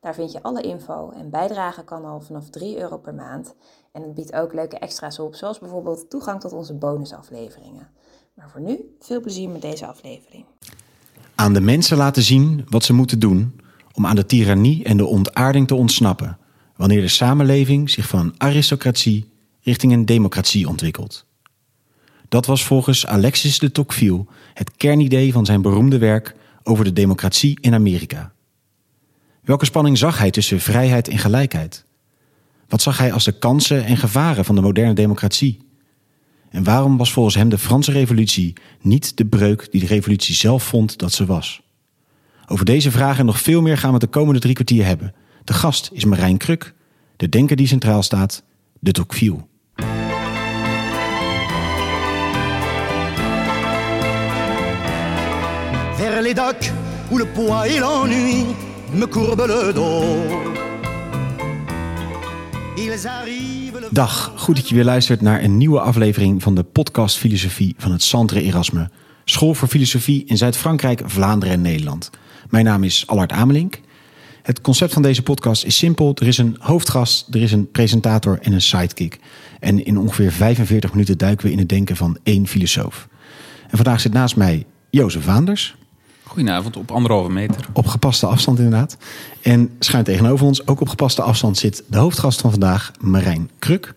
Daar vind je alle info en bijdragen kan al vanaf 3 euro per maand. En het biedt ook leuke extra's op, zoals bijvoorbeeld toegang tot onze bonusafleveringen. Maar voor nu, veel plezier met deze aflevering. Aan de mensen laten zien wat ze moeten doen om aan de tirannie en de ontaarding te ontsnappen, wanneer de samenleving zich van aristocratie richting een democratie ontwikkelt. Dat was volgens Alexis de Tocqueville het kernidee van zijn beroemde werk over de democratie in Amerika. Welke spanning zag hij tussen vrijheid en gelijkheid? Wat zag hij als de kansen en gevaren van de moderne democratie? En waarom was volgens hem de Franse Revolutie niet de breuk die de revolutie zelf vond dat ze was? Over deze vragen en nog veel meer gaan we de komende drie kwartier hebben. De gast is Marijn Kruk, de denker die centraal staat, de Tocqueville. Me courbent le Dag, goed dat je weer luistert naar een nieuwe aflevering van de podcast Filosofie van het Centre Erasme, School voor Filosofie in Zuid-Frankrijk, Vlaanderen en Nederland. Mijn naam is Allard Amelink. Het concept van deze podcast is simpel. Er is een hoofdgast, er is een presentator en een sidekick. En in ongeveer 45 minuten duiken we in het denken van één filosoof. En vandaag zit naast mij Jozef Vaanders. Goedenavond, op anderhalve meter. Op gepaste afstand inderdaad. En schuin tegenover ons, ook op gepaste afstand, zit de hoofdgast van vandaag, Marijn Kruk.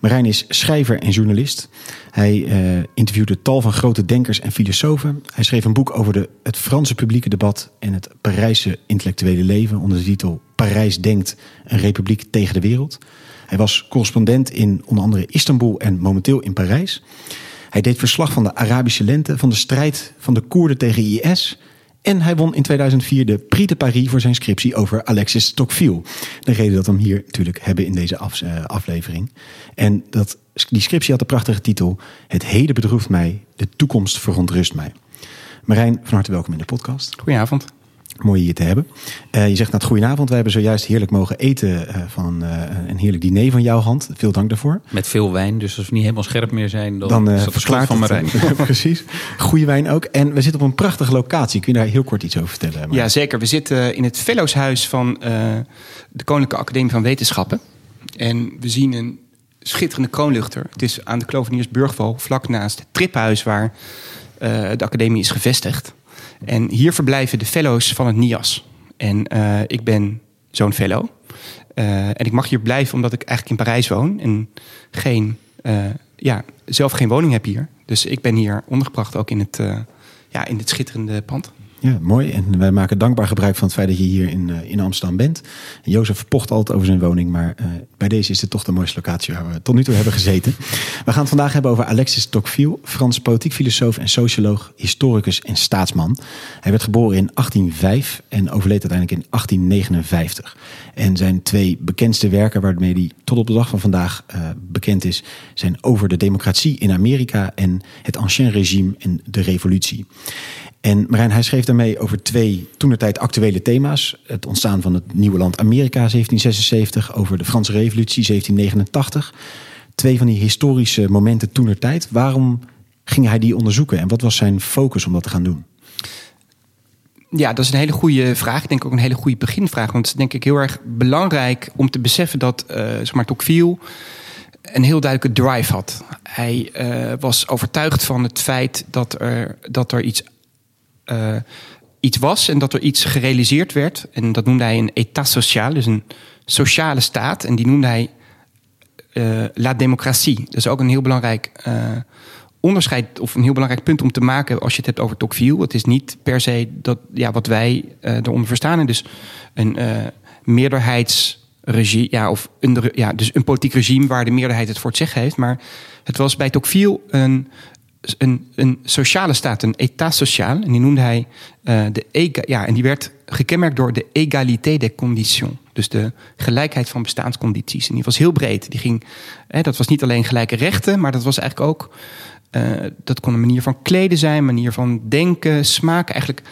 Marijn is schrijver en journalist. Hij eh, interviewde tal van grote denkers en filosofen. Hij schreef een boek over de, het Franse publieke debat en het Parijse intellectuele leven onder de titel Parijs denkt, een republiek tegen de wereld. Hij was correspondent in onder andere Istanbul en momenteel in Parijs. Hij deed verslag van de Arabische lente, van de strijd van de Koerden tegen IS. En hij won in 2004 de Prix de Paris voor zijn scriptie over Alexis Tocqueville. De reden dat we hem hier natuurlijk hebben in deze uh, aflevering. En dat, die scriptie had de prachtige titel... Het heden bedroeft mij, de toekomst verontrust mij. Marijn, van harte welkom in de podcast. Goedenavond. Mooi je hier te hebben. Uh, je zegt net goedenavond. We hebben zojuist heerlijk mogen eten uh, van uh, een heerlijk diner van jouw hand. Veel dank daarvoor. Met veel wijn, dus als we niet helemaal scherp meer zijn, dan, dan is dat verklaard van Marijn. Precies. Goede wijn ook. En we zitten op een prachtige locatie. Kun je daar heel kort iets over vertellen? Marijn? Ja, zeker. We zitten in het fellowshuis van de Koninklijke Academie van Wetenschappen. En we zien een schitterende kroonluchter. Het is aan de Kloveniersburgwal, vlak naast het triphuis waar de academie is gevestigd. En hier verblijven de fellows van het NIAS. En uh, ik ben zo'n fellow. Uh, en ik mag hier blijven omdat ik eigenlijk in Parijs woon. En geen, uh, ja, zelf geen woning heb hier. Dus ik ben hier ondergebracht ook in, het, ja, in dit schitterende pand. Ja, mooi. En wij maken dankbaar gebruik van het feit dat je hier in, uh, in Amsterdam bent. En Jozef pocht altijd over zijn woning, maar uh, bij deze is het toch de mooiste locatie waar we tot nu toe hebben gezeten. We gaan het vandaag hebben over Alexis Tocqueville, Frans politiek filosoof en socioloog, historicus en staatsman. Hij werd geboren in 1805 en overleed uiteindelijk in 1859. En zijn twee bekendste werken waarmee hij tot op de dag van vandaag uh, bekend is, zijn over de democratie in Amerika en het ancien regime en de revolutie. En Marijn, hij schreef daarmee over twee toenertijd actuele thema's. Het ontstaan van het nieuwe land Amerika 1776, over de Franse Revolutie 1789. Twee van die historische momenten toenertijd. Waarom ging hij die onderzoeken en wat was zijn focus om dat te gaan doen? Ja, dat is een hele goede vraag. Ik denk ook een hele goede beginvraag. Want het is denk ik heel erg belangrijk om te beseffen dat uh, zeg maar, Tocqueville een heel duidelijke drive had. Hij uh, was overtuigd van het feit dat er, dat er iets uh, iets was en dat er iets gerealiseerd werd. En dat noemde hij een état social, dus een sociale staat. En die noemde hij uh, la democratie. Dat is ook een heel belangrijk uh, onderscheid of een heel belangrijk punt om te maken als je het hebt over Tocqueville. Het is niet per se dat, ja, wat wij eronder verstaan. En dus een meerderheidsregime, ja, of een, ja, dus een politiek regime waar de meerderheid het voor het zeggen heeft. Maar het was bij Tocqueville een een, een sociale staat, een état sociaal. En die noemde hij uh, de ega, ja, en die werd gekenmerkt door de égalité des conditions. Dus de gelijkheid van bestaanscondities. En die was heel breed. Die ging, hè, dat was niet alleen gelijke rechten, maar dat was eigenlijk ook. Uh, dat kon een manier van kleden zijn, manier van denken, smaak. Eigenlijk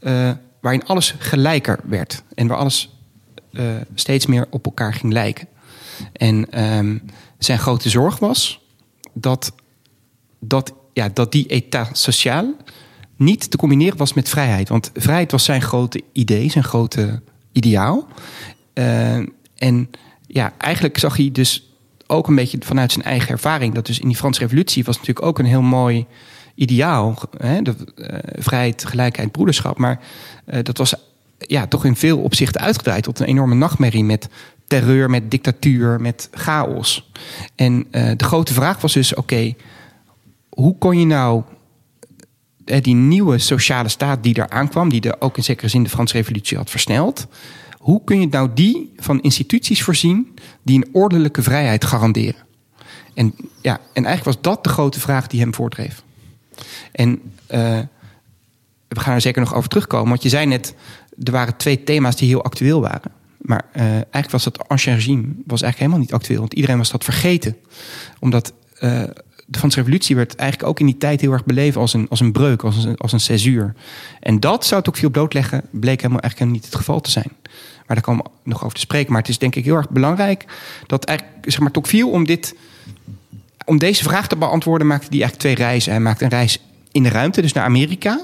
uh, waarin alles gelijker werd. En waar alles steeds meer op elkaar ging lijken. En um, zijn grote zorg was dat, dat, ja, dat die état sociaal niet te combineren was met vrijheid. Want vrijheid was zijn grote idee, zijn grote ideaal. Uh, en ja, eigenlijk zag hij dus ook een beetje vanuit zijn eigen ervaring... dat dus in die Franse revolutie was natuurlijk ook een heel mooi ideaal. Hè? De, uh, vrijheid, gelijkheid, broederschap. Maar uh, dat was ja, toch in veel opzichten uitgedraaid tot een enorme nachtmerrie... met terreur, met dictatuur, met chaos. En de grote vraag was dus: oké, hoe kon je nou uh, die nieuwe sociale staat die er aankwam, die er ook in zekere zin de Franse Revolutie had versneld, hoe kun je nou die van instituties voorzien die een ordelijke vrijheid garanderen? En, ja, en eigenlijk was dat de grote vraag die hem voortdreef. En uh, we gaan er zeker nog over terugkomen, want je zei net, er waren twee thema's die heel actueel waren. Maar uh, eigenlijk was dat ancien regime was eigenlijk helemaal niet actueel. Want iedereen was dat vergeten. Omdat de Franse revolutie werd eigenlijk ook in die tijd heel erg beleven als een, als een breuk, als een, als een césuur. En dat zou het ook veel blootleggen, bleek helemaal eigenlijk niet het geval te zijn. Maar daar komen we nog over te spreken. Maar het is denk ik heel erg belangrijk dat eigenlijk, zeg maar, Tocqueville om dit, om deze vraag te beantwoorden, maakte hij eigenlijk twee reizen. Hij maakte een reis in de ruimte, dus naar Amerika,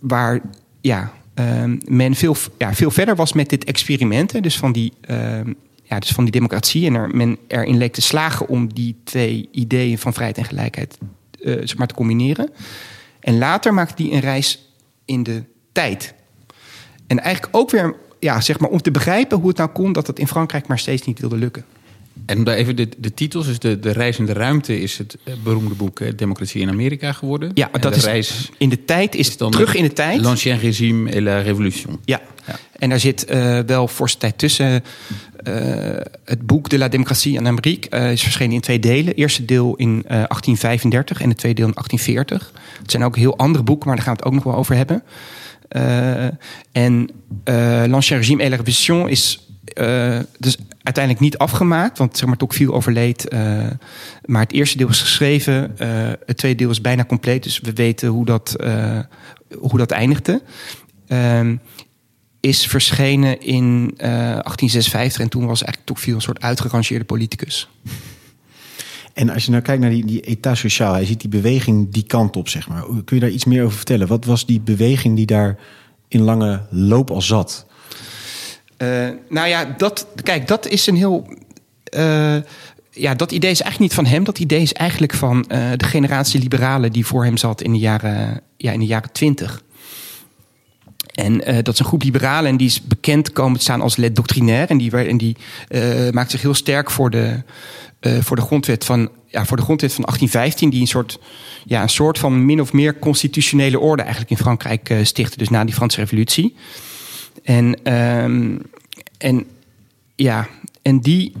waar ja, um, men veel, ja, veel verder was met dit experiment. Hè, dus, van die, um, ja, dus van die democratie. En er, men erin leek te slagen om die twee ideeën van vrijheid en gelijkheid uh, zeg maar, te combineren. En later maakte hij een reis in de tijd. En eigenlijk ook weer ja, zeg maar, om te begrijpen hoe het nou kon dat het in Frankrijk maar steeds niet wilde lukken. En om daar even de, de titels, dus de, de reis in de ruimte is het beroemde boek Democratie in Amerika geworden. Ja, dat de is reis in de tijd is, is dan terug in de tijd. L'Ancien Régime et la Révolution. Ja. En daar zit uh, wel forse tijd tussen. Uh, het boek De la Démocratie en Amérique uh, is verschenen in twee delen. Eerste deel in 1835 en het tweede deel in 1840. Het zijn ook heel andere boeken, maar daar gaan we het ook nog wel over hebben. en L'Ancien Régime et la Révolution is dus uiteindelijk niet afgemaakt, want zeg maar, Tocqueville overleed. Maar het eerste deel is geschreven, het tweede deel is bijna compleet, dus we weten hoe dat, hoe dat eindigde. Is verschenen in 1856 en toen was eigenlijk Tocqueville een soort uitgerangeerde politicus. En als je nou kijkt naar die, die état sociaal, hij ziet die beweging die kant op, zeg maar. Kun je daar iets meer over vertellen? Wat was die beweging die daar in lange loop al zat? Uh, nou ja, dat, kijk, dat is een heel. Uh, ja, dat idee is eigenlijk niet van hem. Dat idee is eigenlijk van uh, de generatie liberalen die voor hem zat in de jaren, ja, in de jaren twintig. En dat is een groep liberalen en die is bekend komen te staan als let doctrinaire. En die, en die maakt zich heel sterk voor de, voor de grondwet van ja, voor de grondwet van 1815, die een soort, ja, een soort van min of meer constitutionele orde eigenlijk in Frankrijk stichtte, dus na die Franse Revolutie. En, um, en ja, en die,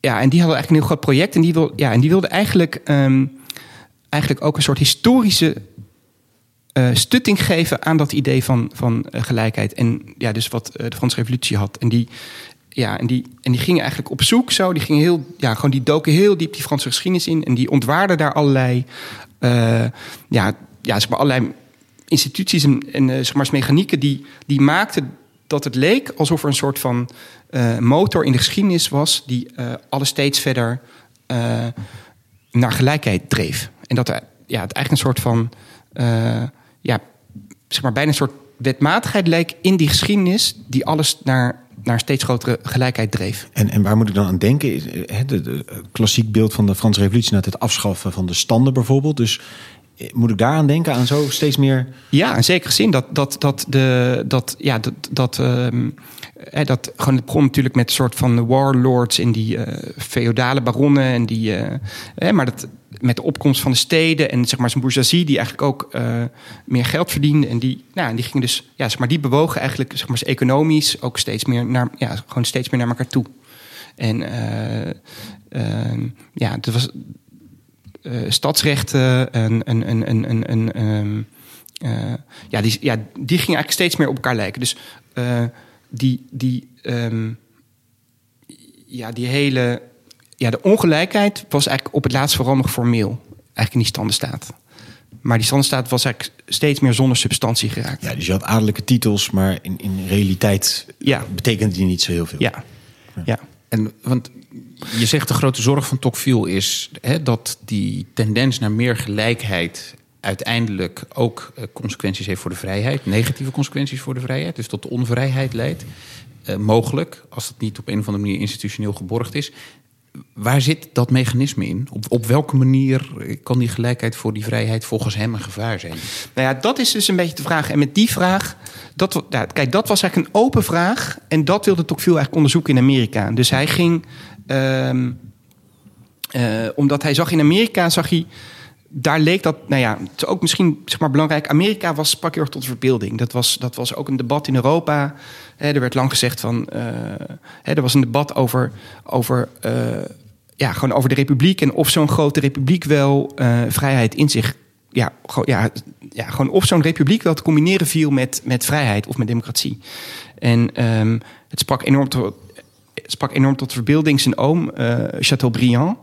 ja, en die hadden eigenlijk een heel groot project. En die, wil, ja, en die wilde eigenlijk, um, eigenlijk ook een soort historische uh, stutting geven aan dat idee van, van uh, gelijkheid. En ja, dus wat uh, de Franse Revolutie had. En die, ja, en, die, en die gingen eigenlijk op zoek zo. Die gingen heel, ja, gewoon die doken heel diep die Franse geschiedenis in. En die ontwaarden daar allerlei, ja, ja, zeg maar allerlei instituties en, en zeg maar, mechanieken die, die maakten dat het leek alsof er een soort van motor in de geschiedenis was die alles steeds verder naar gelijkheid dreef. En dat ja, het eigenlijk een soort van, ja, zeg maar, bijna een soort wetmatigheid leek in die geschiedenis die alles naar, naar steeds grotere gelijkheid dreef. En, en waar moet ik dan aan denken? Het klassiek beeld van de Franse Revolutie, net het afschaffen van de standen bijvoorbeeld. Dus moet ik daaraan denken, aan zo steeds meer. Ja, in zekere zin dat, dat, dat, de, dat, ja, dat, dat, um, dat gewoon het begon natuurlijk met een soort van warlords in die uh, feodale baronnen en die, uh, maar dat met de opkomst van de steden en zeg maar zijn bourgeoisie die eigenlijk ook uh, meer geld verdiende en die, nou, die gingen dus, ja, zeg maar die bewogen eigenlijk zeg maar economisch ook steeds meer naar, ja, gewoon steeds meer naar elkaar toe. En ja, dat was eh, stadsrechten en, en, en, en, en, en ehm, eh, ja, die, ja, die gingen eigenlijk steeds meer op elkaar lijken. Dus eh, die, die, ehm, ja, die hele ja, de ongelijkheid was eigenlijk op het laatst vooral nog formeel. Eigenlijk in die standenstaat. Maar die standenstaat was eigenlijk steeds meer zonder substantie geraakt. Ja, dus je had adellijke titels, maar in, in realiteit Ja. betekende die niet zo heel veel. Ja, ja. En, want je zegt de grote zorg van Tocqueville is hè, dat die tendens naar meer gelijkheid uiteindelijk ook eh, consequenties heeft voor de vrijheid, negatieve consequenties voor de vrijheid, dus tot de onvrijheid leidt. Eh, mogelijk, als het niet op een of andere manier institutioneel geborgd is. Waar zit dat mechanisme in? Op, op welke manier kan die gelijkheid voor die vrijheid volgens hem een gevaar zijn? Nou ja, dat is dus een beetje de vraag. En met die vraag, dat, kijk, dat was eigenlijk een open vraag. En dat wilde Tocqueville eigenlijk onderzoeken in Amerika. Dus hij ging, ehm, eh, omdat hij zag in Amerika, zag hij, daar leek dat, nou ja, het is ook misschien zeg maar, belangrijk. Amerika was, sprak heel erg tot verbeelding. Dat was, dat was ook een debat in Europa. Er werd lang gezegd van, eh, er was een debat over, over eh, ja, gewoon over de republiek en of zo'n grote republiek wel eh, vrijheid in zich. Ja, gewoon, ja, ja, gewoon of zo'n republiek wel te combineren viel met, met vrijheid of met democratie. En ehm, het sprak enorm, tot, het sprak enorm tot verbeelding. Zijn oom, Chateaubriand,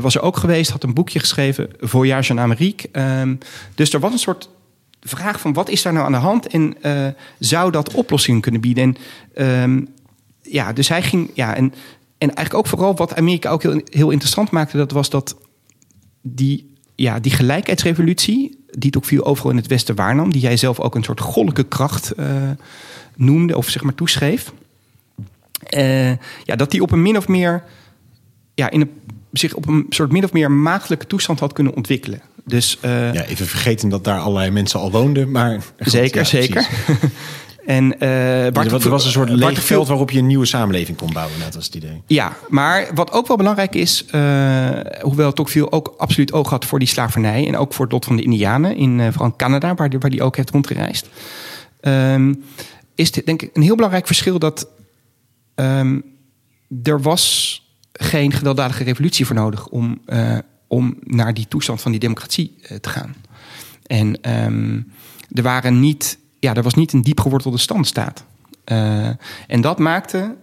was er ook geweest, had een boekje geschreven, Voyage en Amerique. Ehm, dus er was een soort vraag van wat is daar nou aan de hand en eh, zou dat oplossingen kunnen bieden? En ehm, ja, dus hij ging, ja, en, en eigenlijk ook vooral wat Amerika ook heel, heel interessant maakte, dat was dat die, ja, die gelijkheidsrevolutie, die Tocqueville overal in het Westen waarnam, die jij zelf ook een soort goddelijke kracht eh, noemde of zeg maar toeschreef, eh, ja, dat die op een min of meer, ja, in een, zich op een soort min of meer maagdelijke toestand had kunnen ontwikkelen. Dus eh, Ja, even vergeten dat daar allerlei mensen al woonden, maar... goed, zeker, ja, zeker. en Er Bart was, er was een soort leeg veld waarop je een nieuwe samenleving kon bouwen. Dat was het idee. Ja, maar wat ook wel belangrijk is, eh, hoewel Tocqueville ook absoluut oog had voor die slavernij en ook voor het lot van de Indianen in vooral in Canada, waar die, waar die ook heeft rondgereisd, ehm, is dit denk ik een heel belangrijk verschil dat ehm, er was geen gewelddadige revolutie voor nodig om, om naar die toestand van die democratie eh, te gaan. En ehm, er waren niet, ja, er was niet een diep gewortelde standstaat. Eh, en dat maakte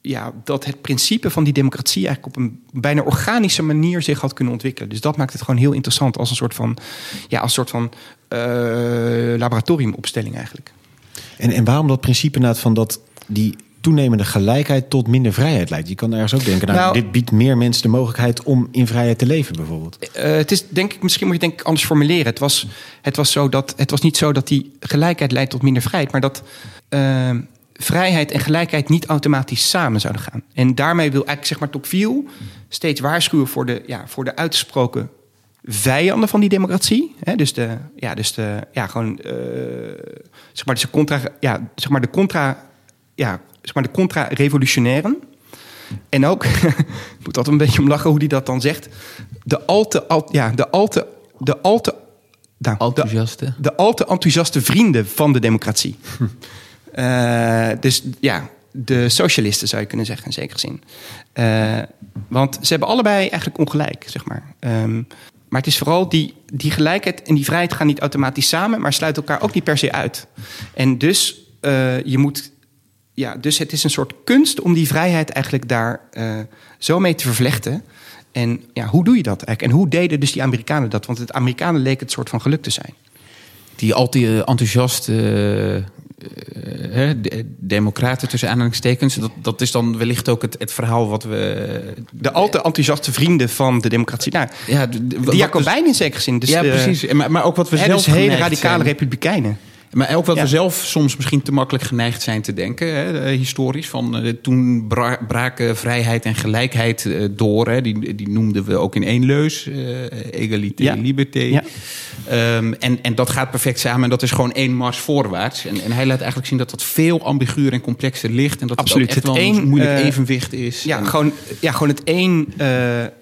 ja, dat het principe van die democratie eigenlijk op een bijna organische manier zich had kunnen ontwikkelen. Dus dat maakt het gewoon heel interessant als een soort van, ja, als een soort van eh, laboratoriumopstelling eigenlijk. En, en waarom dat principe inderdaad van dat die toenemende gelijkheid tot minder vrijheid leidt? Je kan ergens ook denken, nou, Nou- dit biedt meer mensen de mogelijkheid om in vrijheid te leven bijvoorbeeld. Eh, het is denk ik, misschien moet je het denk ik anders formuleren. Het was, het was, zo dat, het was niet zo dat die gelijkheid leidt tot minder vrijheid, maar dat eh, vrijheid en gelijkheid niet automatisch samen zouden gaan. En daarmee wil eigenlijk zeg maar Tocqueville steeds waarschuwen voor de, ja, voor de uitgesproken vijanden van die democratie. Hè, dus de, ja, dus de, ja, gewoon, eh, zeg maar, dus de contra, ja, zeg maar de contra, ja, zeg maar de contra-revolutionairen. En ook, ik moet altijd een beetje om lachen hoe hij dat dan zegt. De al te, al, ja, de al te, de al te, nou, de, Enthousiaste. de al te enthousiaste vrienden van de democratie. Eh, dus ja, de socialisten zou je kunnen zeggen in zekere zin. Eh, want ze hebben allebei eigenlijk ongelijk, zeg maar. Ehm, maar het is vooral die, die gelijkheid en die vrijheid gaan niet automatisch samen, maar sluiten elkaar ook niet per se uit. En dus eh, je moet. Ja, dus het is een soort kunst om die vrijheid eigenlijk daar eh, zo mee te vervlechten. En ja, hoe doe je dat eigenlijk? En hoe deden dus die Amerikanen dat? Want het Amerikanen leek het soort van geluk te zijn. Die altijd enthousiaste eh, eh, eh, de- democraten tussen aanhalingstekens. Dat, dat is dan wellicht ook het, het verhaal wat we... De al te enthousiaste vrienden van de democratie. Nou, Ja, de, de- Jacobijnen in zekere zin. Dus ja, precies. Maar, maar ook wat we zelf dus hele radicale zijn. republikeinen. Maar ook wat Ja. we zelf soms misschien te makkelijk geneigd zijn te denken, hè, eh, historisch. Van, eh, toen bra- braken vrijheid en gelijkheid eh, door. Hè, die, die noemden we ook in één leus. eh egalité, Ja. liberté. Ja. Ehm, en, en dat gaat perfect samen. En dat is gewoon één mars voorwaarts. En, en hij laat eigenlijk zien dat dat veel ambiguur en complexer ligt. En dat Absoluut. het ook echt Het wel een moeilijk evenwicht is. Ja, En- gewoon, ja, gewoon het eh,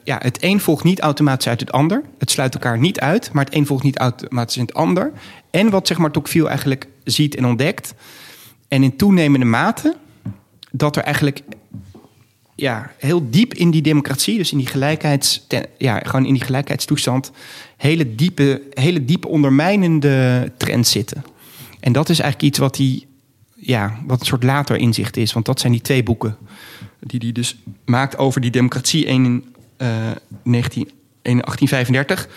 ja, het een volgt niet automatisch uit het ander. Het sluit elkaar niet uit, maar het een volgt niet automatisch in het ander. En wat zeg maar Tocqueville eigenlijk ziet en ontdekt. En in toenemende mate dat er eigenlijk ja, heel diep in die democratie, dus in die gelijkheids, ja, gewoon in die gelijkheidstoestand, hele diepe, hele diepe ondermijnende trends zitten. En dat is eigenlijk iets wat hij, ja, wat een soort later inzicht is, want dat zijn die twee boeken die hij dus maakt over die democratie. In eh 19, één in 1835,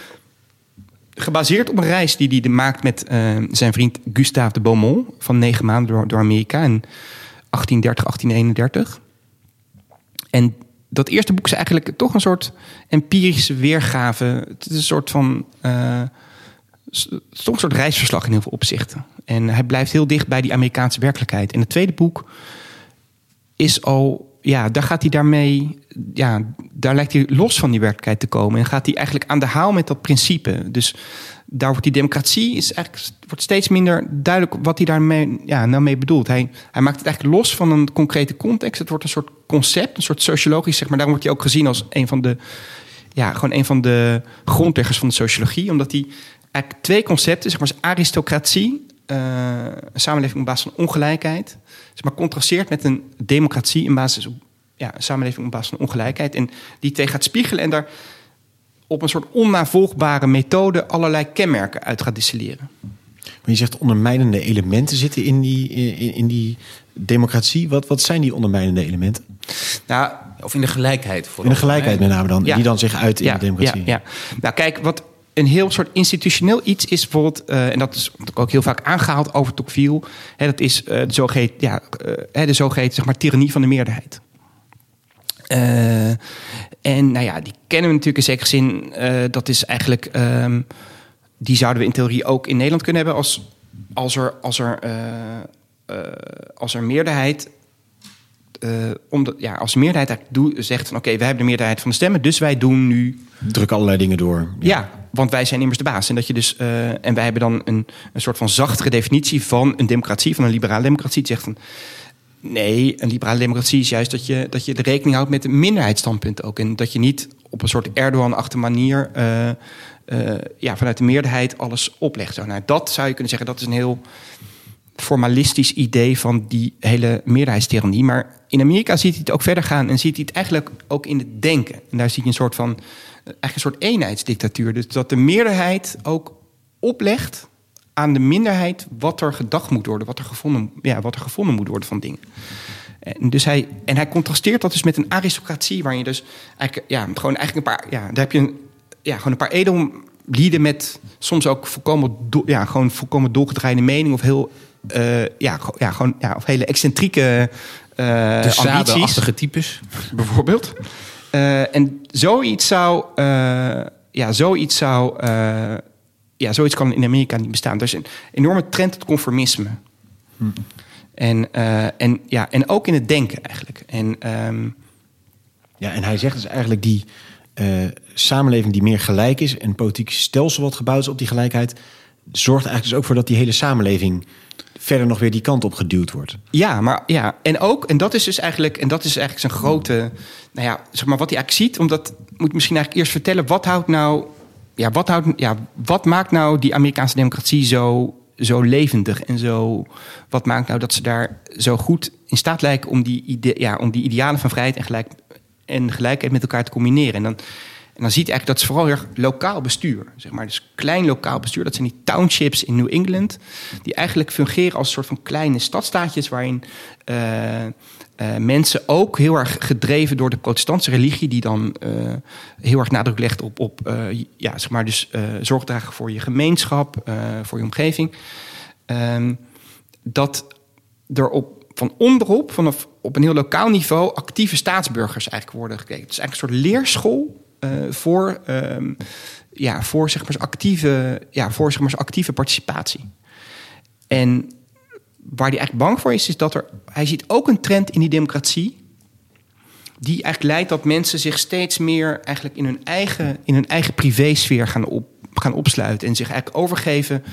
gebaseerd op een reis die hij maakt met eh, zijn vriend Gustave de Beaumont van negen maanden door, door Amerika in 1830, 1831. En dat eerste boek is eigenlijk toch een soort empirische weergave. Het is een soort van. is toch een soort reisverslag in heel veel opzichten. En hij blijft heel dicht bij die Amerikaanse werkelijkheid. En het tweede boek is al. Ja, daar gaat hij daarmee. Ja, daar lijkt hij los van die werkelijkheid te komen. En gaat hij eigenlijk aan de haal met dat principe. Dus daar wordt die democratie is eigenlijk, wordt steeds minder duidelijk wat hij daarmee ja, nou bedoelt. Hij, hij maakt het eigenlijk los van een concrete context. Het wordt een soort concept, een soort sociologisch, zeg maar. Daarom wordt hij ook gezien als een van de, ja, gewoon een van de grondleggers van de sociologie. Omdat hij eigenlijk twee concepten, zeg maar, is aristocratie, eh, een samenleving op basis van ongelijkheid, zeg maar, contrasteert met een democratie in basis op ja, een samenleving op basis van ongelijkheid. En die twee gaat spiegelen en daar op een soort onnavolgbare methode allerlei kenmerken uit gaat distilleren. Maar je zegt ondermijnende elementen zitten in die, in, in die democratie. Wat, wat zijn die ondermijnende elementen? Nou, Of in de gelijkheid. In de gelijkheid met name dan. Ja. Die dan zich uit in ja, de democratie. Ja, ja. Nou, kijk, wat een heel soort institutioneel iets is bijvoorbeeld, eh, en dat is ook heel vaak aangehaald over Tocqueville, hè, dat is eh, de zogeheten, ja, eh, de zogeheten zeg maar, tirannie van de meerderheid. Eh, en nou ja, die kennen we natuurlijk in zekere zin. eh, dat is eigenlijk, ehm, die zouden we in theorie ook in Nederland kunnen hebben als, als er, als er, eh, als er meerderheid eh, omdat, ja, als de meerderheid eigenlijk doe- zegt van oké, wij hebben de meerderheid van de stemmen, dus wij doen nu Druk allerlei dingen door. ja. want wij zijn immers de baas. En dat je dus en wij hebben dan een, een soort van zachtere definitie van een democratie, van een liberale democratie. Die zegt van nee, een liberale democratie is juist dat je, dat je de rekening houdt met een minderheidsstandpunt ook. En dat je niet op een soort Erdogan-achtige manier eh, eh, ja, vanuit de meerderheid alles oplegt. Nou, dat zou je kunnen zeggen, dat is een heel formalistisch idee van die hele meerderheidstyrannie. Maar in Amerika ziet hij het ook verder gaan en ziet hij het eigenlijk ook in het denken. En daar zie je een soort van, eigenlijk een soort eenheidsdictatuur. Dus dat de meerderheid ook oplegt aan de minderheid wat er gedacht moet worden, wat er gevonden, ja, wat er gevonden moet worden van dingen. En, dus hij, en hij contrasteert dat dus met een aristocratie, waarin je dus eigenlijk, ja, gewoon eigenlijk een paar, ja, daar heb je een, ja, gewoon een paar edellieden met soms ook volkomen, do- ja, gewoon volkomen doorgedraaide mening of heel, eh, ja, ja, gewoon, ja, of hele excentrieke De ambities zadenachtige types. bijvoorbeeld. Eh, en zoiets zou, eh, ja, zoiets zou, ja, zoiets kan in Amerika niet bestaan. Er is een enorme trend tot conformisme. En, eh, en, ja, en ook in het denken eigenlijk. En ehm, Ja, en hij zegt dus eigenlijk die eh, samenleving die meer gelijk is... en politiek stelsel wat gebouwd is op die gelijkheid... zorgt eigenlijk dus ook voor dat die hele samenleving... verder nog weer die kant op geduwd wordt. Ja, maar ja, en ook, en dat is dus eigenlijk, en dat is eigenlijk zijn grote, nou ja, zeg maar wat hij eigenlijk ziet, omdat moet ik misschien eigenlijk eerst vertellen, wat houdt nou, ja, wat houdt, ja, wat maakt nou die Amerikaanse democratie zo, zo levendig en zo, wat maakt nou dat ze daar zo goed in staat lijken om die, ja, om die idealen van vrijheid en, gelijk, en gelijkheid met elkaar te combineren. En dan, en dan ziet je eigenlijk dat is vooral heel lokaal bestuur. Zeg maar. Dus klein lokaal bestuur. Dat zijn die townships in New England. Die eigenlijk fungeren als een soort van kleine stadstaatjes. waarin eh, eh, mensen ook heel erg gedreven door de protestantse religie. die dan eh, heel erg nadruk legt op, op eh, ja, zeg maar dus, zorg dragen voor je gemeenschap, voor je omgeving. Ehm, dat er op, van onderop, vanaf op een heel lokaal niveau, actieve staatsburgers eigenlijk worden gekeken. Het is eigenlijk een soort leerschool voor, ehm, ja, voor, zeg maar, actieve, ja, voor zeg maar, actieve participatie. En waar hij eigenlijk bang voor is, is dat er. Hij ziet ook een trend in die democratie. Die eigenlijk leidt dat mensen zich steeds meer eigenlijk in hun eigen, in hun eigen privésfeer gaan, op, gaan opsluiten. En zich eigenlijk overgeven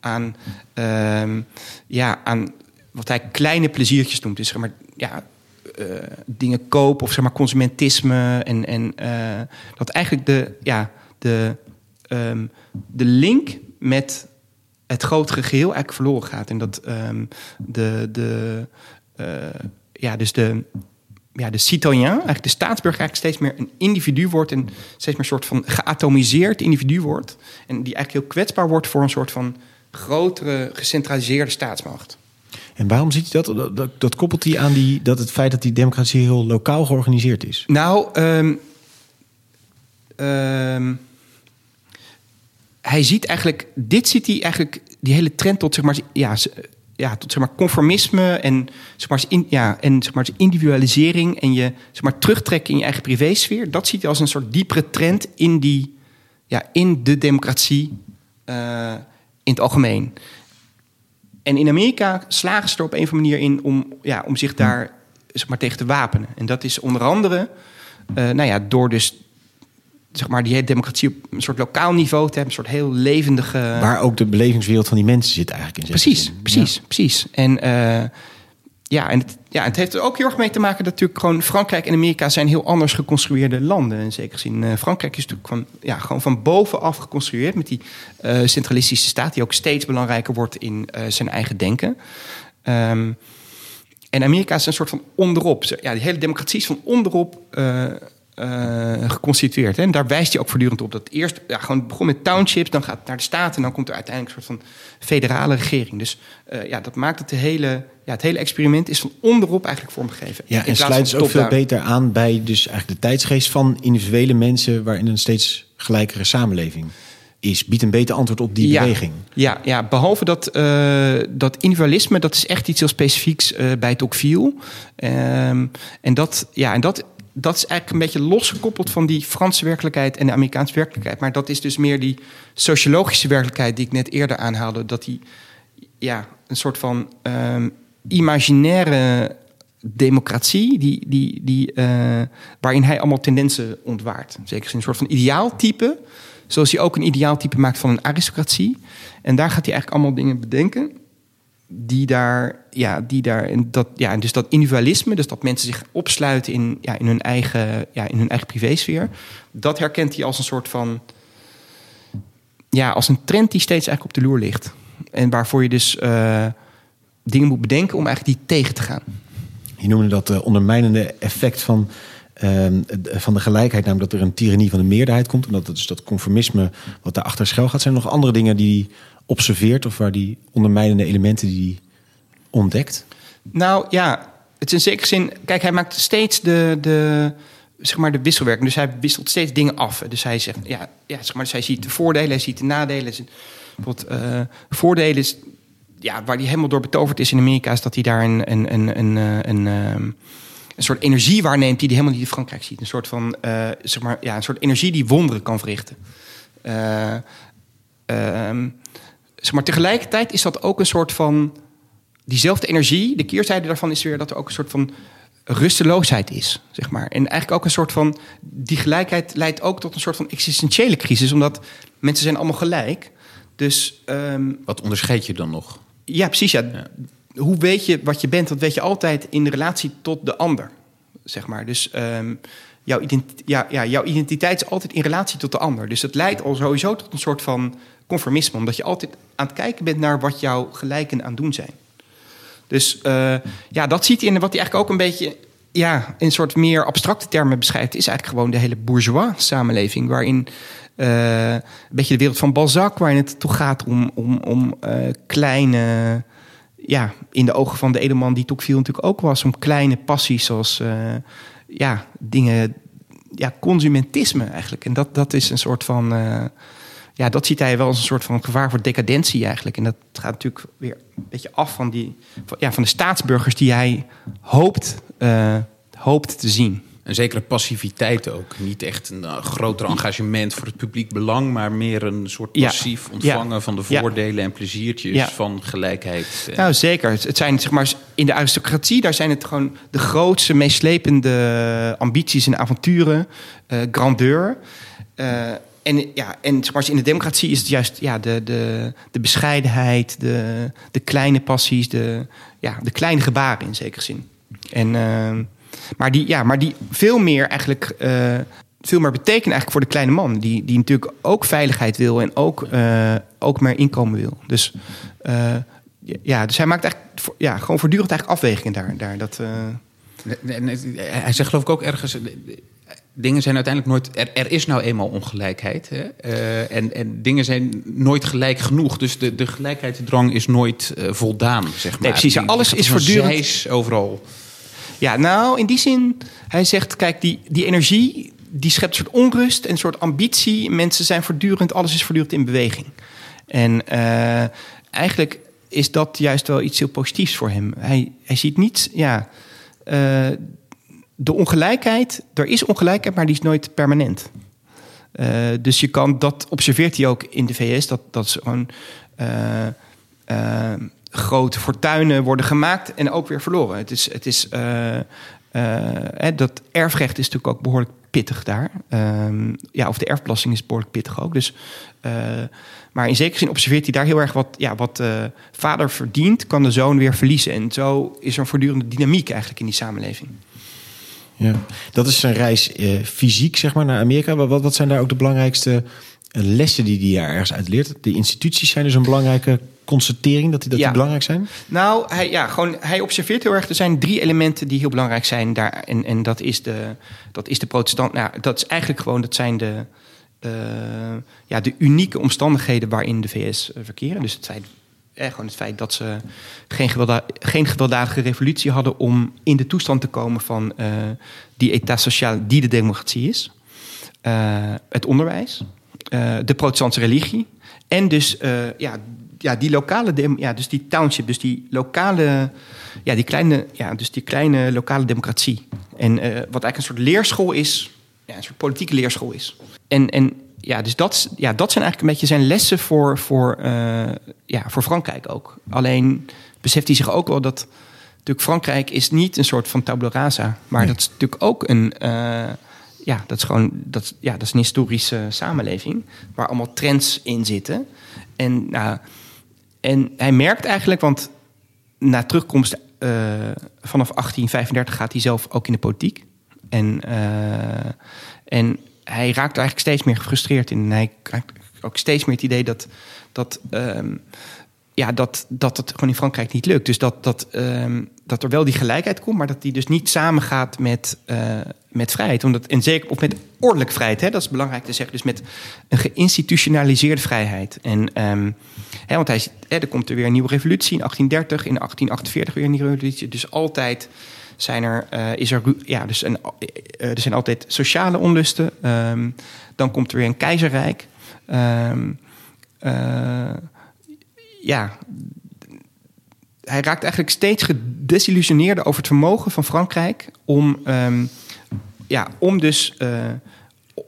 aan, ehm, ja, aan wat hij kleine pleziertjes noemt. Dus zeg maar, ja, eh, dingen kopen of zeg maar consumentisme. En, en eh, dat eigenlijk de, ja, de, ehm, de link met het grotere geheel eigenlijk verloren gaat. En dat ehm, de, de, eh, ja, dus de, ja, de citoyen, eigenlijk de staatsburger, eigenlijk steeds meer een individu wordt en steeds meer een soort van geatomiseerd individu wordt. En die eigenlijk heel kwetsbaar wordt voor een soort van grotere, gecentraliseerde staatsmacht. En waarom ziet hij dat? Dat, dat, dat koppelt hij aan die, dat het feit dat die democratie heel lokaal georganiseerd is. Nou, ehm, hij ziet eigenlijk, dit ziet hij eigenlijk, die hele trend tot zeg maar, ja, ja, tot zeg maar conformisme en zeg maar, ja, en zeg maar individualisering en je zeg maar terugtrekken in je eigen privésfeer. Dat ziet hij als een soort diepere trend in die, ja, in de democratie eh, in het algemeen. En in Amerika slagen ze er op een of andere manier in om, ja, om zich daar zeg maar, tegen te wapenen. En dat is onder andere eh, nou ja, door dus zeg maar, die hele democratie op een soort lokaal niveau te hebben, een soort heel levendige. Waar ook de belevingswereld van die mensen zit eigenlijk in. Precies, zin. precies, precies. En eh, ja, en het, ja, het heeft er ook heel erg mee te maken dat natuurlijk gewoon Frankrijk en Amerika zijn heel anders geconstrueerde landen. In zekere zin. Eh, Frankrijk is natuurlijk van, ja, gewoon van bovenaf geconstrueerd met die eh, centralistische staat, die ook steeds belangrijker wordt in zijn eigen denken. Ehm, en Amerika is een soort van onderop. Ja, die hele democratie is van onderop eh, geconstitueerd. Hè? En daar wijst hij ook voortdurend op. Dat eerst ja, gewoon begon met townships, dan gaat het naar de staten... en dan komt er uiteindelijk een soort van federale regering. Dus eh, ja, dat maakt het, de hele, ja, het hele experiment is van onderop eigenlijk vormgegeven. Ja, en sluit dus ook veel beter aan bij dus eigenlijk de tijdsgeest van individuele mensen waarin een steeds gelijkere samenleving is. Biedt een beter antwoord op die ja, beweging. Ja, ja, behalve dat, eh, dat individualisme, dat is echt iets heel specifieks bij Tocqueville. Ehm, en dat, ja, en dat, dat is eigenlijk een beetje losgekoppeld van die Franse werkelijkheid en de Amerikaanse werkelijkheid. Maar dat is dus meer die sociologische werkelijkheid die ik net eerder aanhaalde. Dat die ja, een soort van ehm, imaginaire democratie, die, die, die, eh, waarin hij allemaal tendensen ontwaart. Zeker een soort van ideaaltype, zoals hij ook een ideaaltype maakt van een aristocratie. En daar gaat hij eigenlijk allemaal dingen bedenken die daar, ja, die daar, en dat, ja, dus dat individualisme, dus dat mensen zich opsluiten in, ja, in hun eigen, ja, in hun eigen privésfeer, dat herkent hij als een soort van, ja, als een trend die steeds eigenlijk op de loer ligt. En waarvoor je dus eh, dingen moet bedenken om eigenlijk die tegen te gaan. Je noemde dat de ondermijnende effect van, ehm, van de gelijkheid, namelijk dat er een tirannie van de meerderheid komt. En dat dus dat conformisme wat daarachter schuil gaat. Zijn er nog andere dingen die observeert of waar die ondermijnende elementen die ontdekt? Nou ja, het is in zekere zin. Kijk, hij maakt steeds de, de, zeg maar de wisselwerking. Dus hij wisselt steeds dingen af. Dus hij zegt, ja, ja zeg maar, dus hij ziet de voordelen, hij ziet de nadelen. Hij ziet- Bijvoorbeeld, eh, voordelen is, ja, waar hij helemaal door betoverd is in Amerika, is dat hij daar een, een, een, een, eh, een, ehm, een soort energie waarneemt die hij helemaal niet in Frankrijk ziet. Een soort van, eh, zeg maar, ja, een soort energie die wonderen kan verrichten. Eh, ehm, maar, tegelijkertijd is dat ook een soort van diezelfde energie, de keerzijde daarvan is weer dat er ook een soort van rusteloosheid is, zeg maar. En eigenlijk ook een soort van, die gelijkheid leidt ook tot een soort van existentiële crisis, omdat mensen zijn allemaal gelijk. Dus ehm, Wat onderscheid je dan nog? ja, precies. Ja. Hoe weet je wat je bent? Dat weet je altijd in de relatie tot de ander, zeg maar. Dus ehm, jouw, identi- ja, ja, jouw identiteit is altijd in relatie tot de ander. Dus het leidt al sowieso tot een soort van conformisme, omdat je altijd aan het kijken bent naar wat jouw gelijken aan het doen zijn. Dus eh, ja, dat ziet hij in wat hij eigenlijk ook een beetje ja, in een soort meer abstracte termen beschrijft, is eigenlijk gewoon de hele bourgeois samenleving, waarin eh, een beetje de wereld van Balzac, waarin het toch gaat om, om, om eh, kleine, ja, in de ogen van de edelman die Tocqueville natuurlijk ook was, om kleine passies zoals ja, dingen, ja, consumentisme eigenlijk. En dat, dat is een soort van, ja, dat ziet hij wel als een soort van gevaar voor decadentie eigenlijk. En dat gaat natuurlijk weer een beetje af van, die, van, ja, van de staatsburgers die hij hoopt, eh, hoopt te zien. Een zekere passiviteit ook. Niet echt een eh, groter engagement voor het publiek belang, maar meer een soort Ja. passief ontvangen Ja. van de Ja. voordelen en pleziertjes van gelijkheid. Eh, Nou, zeker. Het zijn, zeg maar, in de aristocratie, daar zijn het gewoon de grootste, meeslepende ambities en avonturen, grandeur. Eh, en, ja, en zeg in de democratie is het juist ja, de, de, de bescheidenheid, de, de kleine passies, de, ja, de kleine gebaren in zekere zin. En, eh, maar, die, ja, maar die veel meer eigenlijk. eh, veel meer betekenen eigenlijk voor de kleine man. Die, die natuurlijk ook veiligheid wil en ook, eh, ook meer inkomen wil. Dus, eh, ja, dus hij maakt eigenlijk ja, gewoon voortdurend eigenlijk afwegingen daar. daar dat, hij zegt geloof ik ook ergens... Dingen zijn uiteindelijk nooit... Er, er is nou eenmaal ongelijkheid. Hè? Eh, en, en dingen zijn nooit gelijk genoeg. Dus de, de gelijkheidsdrang is nooit eh, voldaan, zeg maar. Nee, precies. Die- Alles is voortdurend- zeis overal. Ja, nou, in die zin, hij zegt, kijk, die, die energie, die schept een soort onrust en een soort ambitie. Mensen zijn voortdurend, alles is voortdurend in beweging. En eh, eigenlijk is dat juist wel iets heel positiefs voor hem. Hij, hij ziet niet, ja, de ongelijkheid, er is ongelijkheid, maar die is nooit permanent. Eh, dus je kan, dat observeert hij ook in de VS, dat, dat gewoon eh, eh, grote fortuinen worden gemaakt en ook weer verloren. Het is, het is, dat erfrecht is natuurlijk ook behoorlijk pittig daar. Ehm, ja, of de erfbelasting is behoorlijk pittig ook. Dus, maar in zekere zin observeert hij daar heel erg wat, ja, wat vader verdient, kan de zoon weer verliezen. En zo is er een voortdurende dynamiek eigenlijk in die samenleving. Ja. Dat is zijn reis eh, fysiek, zeg maar, naar Amerika. Wat, wat- zijn daar ook de belangrijkste eh, lessen die hij daar ergens uit leert? De instituties zijn dus een belangrijke constatering dat die, dat die belangrijk zijn? Nou, hij, ja, gewoon, hij observeert heel erg. Er zijn drie elementen die heel belangrijk zijn daar. En, en dat, is de, dat is de protestant. Nou, dat is eigenlijk gewoon, dat zijn de, eh, ja, de unieke omstandigheden waarin de VS verkeren. Dus het feit, eh, gewoon het feit dat ze geen, gewelda geen gewelddadige revolutie hadden om in de toestand te komen van eh, die état sociaal die de democratie is. Eh, het onderwijs, eh, de protestantse religie en dus ja, ja, die lokale, ja, dus die township, dus die lokale, ja, die kleine, ja, dus die kleine lokale democratie. En wat eigenlijk een soort leerschool is, ja, een soort politieke leerschool is. En, en ja, dus dat, ja, dat zijn eigenlijk een beetje zijn lessen voor, voor, ja, voor Frankrijk ook. Alleen beseft hij zich ook wel dat natuurlijk Frankrijk is niet een soort van tabula rasa, maar dat is natuurlijk ook een, eh, ja, dat is gewoon, dat, ja, dat is een historische samenleving waar allemaal trends in zitten. En, nou, en hij merkt eigenlijk, want na terugkomst eh, vanaf 1835 gaat hij zelf ook in de politiek. En, eh, en hij raakt er eigenlijk steeds meer gefrustreerd in. En hij krijgt ook steeds meer het idee dat, dat, ehm, ja, dat, dat het gewoon in Frankrijk niet lukt. Dus dat, dat, ehm, dat er wel die gelijkheid komt, maar dat die dus niet samengaat met, eh, met vrijheid. Omdat, en zeker, of met ordelijke vrijheid, hè, dat is belangrijk te zeggen. Dus met een geïnstitutionaliseerde vrijheid. En, ehm, hè, want hij, hè, er komt er weer een nieuwe revolutie in 1830, in 1848 weer een nieuwe revolutie. Dus altijd zijn er, eh, is er, ja, dus een, eh, er zijn altijd sociale onlusten. Dan komt er weer een keizerrijk. Eh, ja, hij raakt eigenlijk steeds gedesillusioneerder over het vermogen van Frankrijk om, ehm, ja, om dus eh,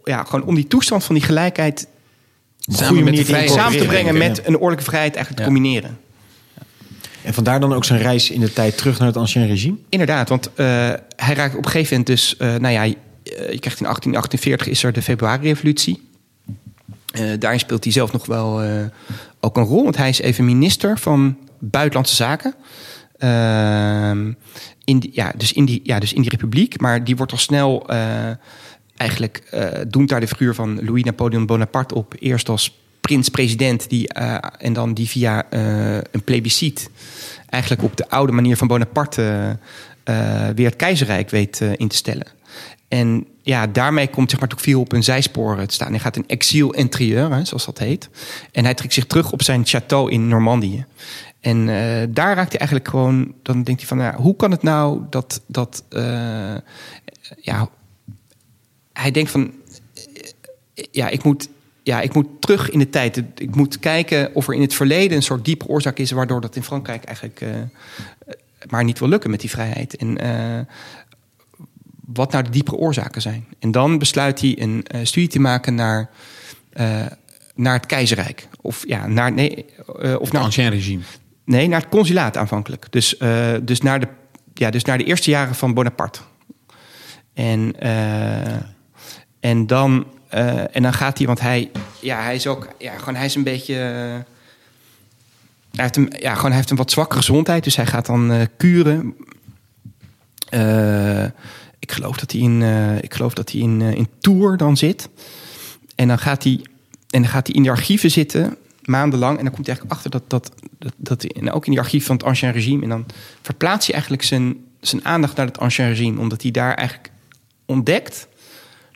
ja, gewoon om die toestand van die gelijkheid Samen met de samen te brengen met een ordelijke vrijheid eigenlijk te Ja. combineren. En vandaar dan ook zijn reis in de tijd terug naar het ancien regime? Inderdaad, want eh, hij raakt op een gegeven moment dus... nou ja, je, je krijgt in 1848 is er de februari-revolutie. Eh, daarin speelt hij zelf nog wel eh, ook een rol. Want hij is even minister van Buitenlandse Zaken. Ehm, in die, ja, dus in die, ja, dus in die republiek. Maar die wordt al snel... eh, eigenlijk doemt daar de figuur van Louis Napoleon Bonaparte op. Eerst als prins-president die, en dan die via een plebiscite... eigenlijk op de oude manier van Bonaparte weer het keizerrijk weet in te stellen. En ja, daarmee komt zeg maar Tocqueville op een zijspoor te staan. Hij gaat in exil interieur, hè, zoals dat heet. En hij trekt zich terug op zijn château in Normandië. En eh, daar raakt hij eigenlijk gewoon... Dan denkt hij van, nou, hoe kan het nou dat... dat eh, ja, hij denkt van... eh, Ja, ik moet, ja, ik moet terug in de tijd. Ik moet kijken of er in het verleden een soort diepe oorzaak is... waardoor dat in Frankrijk eigenlijk maar niet wil lukken met die vrijheid. En wat nou de diepere oorzaken zijn. En dan besluit hij een eh, studie te maken naar, eh, naar het keizerrijk. Of, ja, naar, nee, eh, of Het naar, ancien regime. nee, naar het consulaat aanvankelijk. Dus, dus, naar de, ja, dus naar de eerste jaren van Bonaparte. En, en, dan, en dan gaat hij, want hij, ja, hij is ook, ja, gewoon, hij is een beetje. hij heeft, een, ja, gewoon, hij heeft een wat zwakke gezondheid, dus hij gaat dan kuren. Ik geloof dat hij in, eh, ik geloof dat hij in, eh, in Tours dan zit. En dan gaat hij, en dan gaat hij in de archieven zitten, maandenlang. En dan komt hij eigenlijk achter dat, dat, dat, dat en ook in die archief van het Ancien Regime. En dan verplaatst hij eigenlijk zijn, zijn aandacht naar het ancien regime. Omdat hij daar eigenlijk ontdekt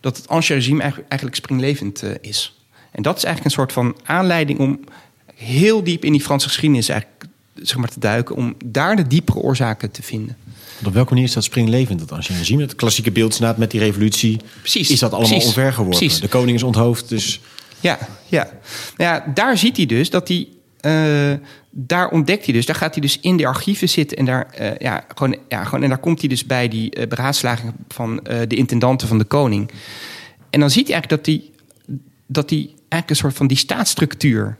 dat het ancien regime eigenlijk, eigenlijk springlevend eh, is. En dat is eigenlijk een soort van aanleiding om heel diep in die Franse geschiedenis eigenlijk, zeg maar, te duiken. Om daar de diepere oorzaken te vinden. Want op welke manier is dat springlevend, dat ancien regime? Het klassieke beeld met die revolutie. Precies, Is dat allemaal precies, onvergeworpen? precies. De koning is onthoofd, dus... Ja, ja. Nou ja, daar ziet hij dus dat hij. eh, daar ontdekt hij dus, daar gaat hij dus in de archieven zitten en daar, eh, ja, gewoon, ja, gewoon, en daar komt hij dus bij die eh, beraadslaging van de intendanten van de koning. En dan ziet hij eigenlijk dat hij, dat hij eigenlijk een soort van die staatsstructuur,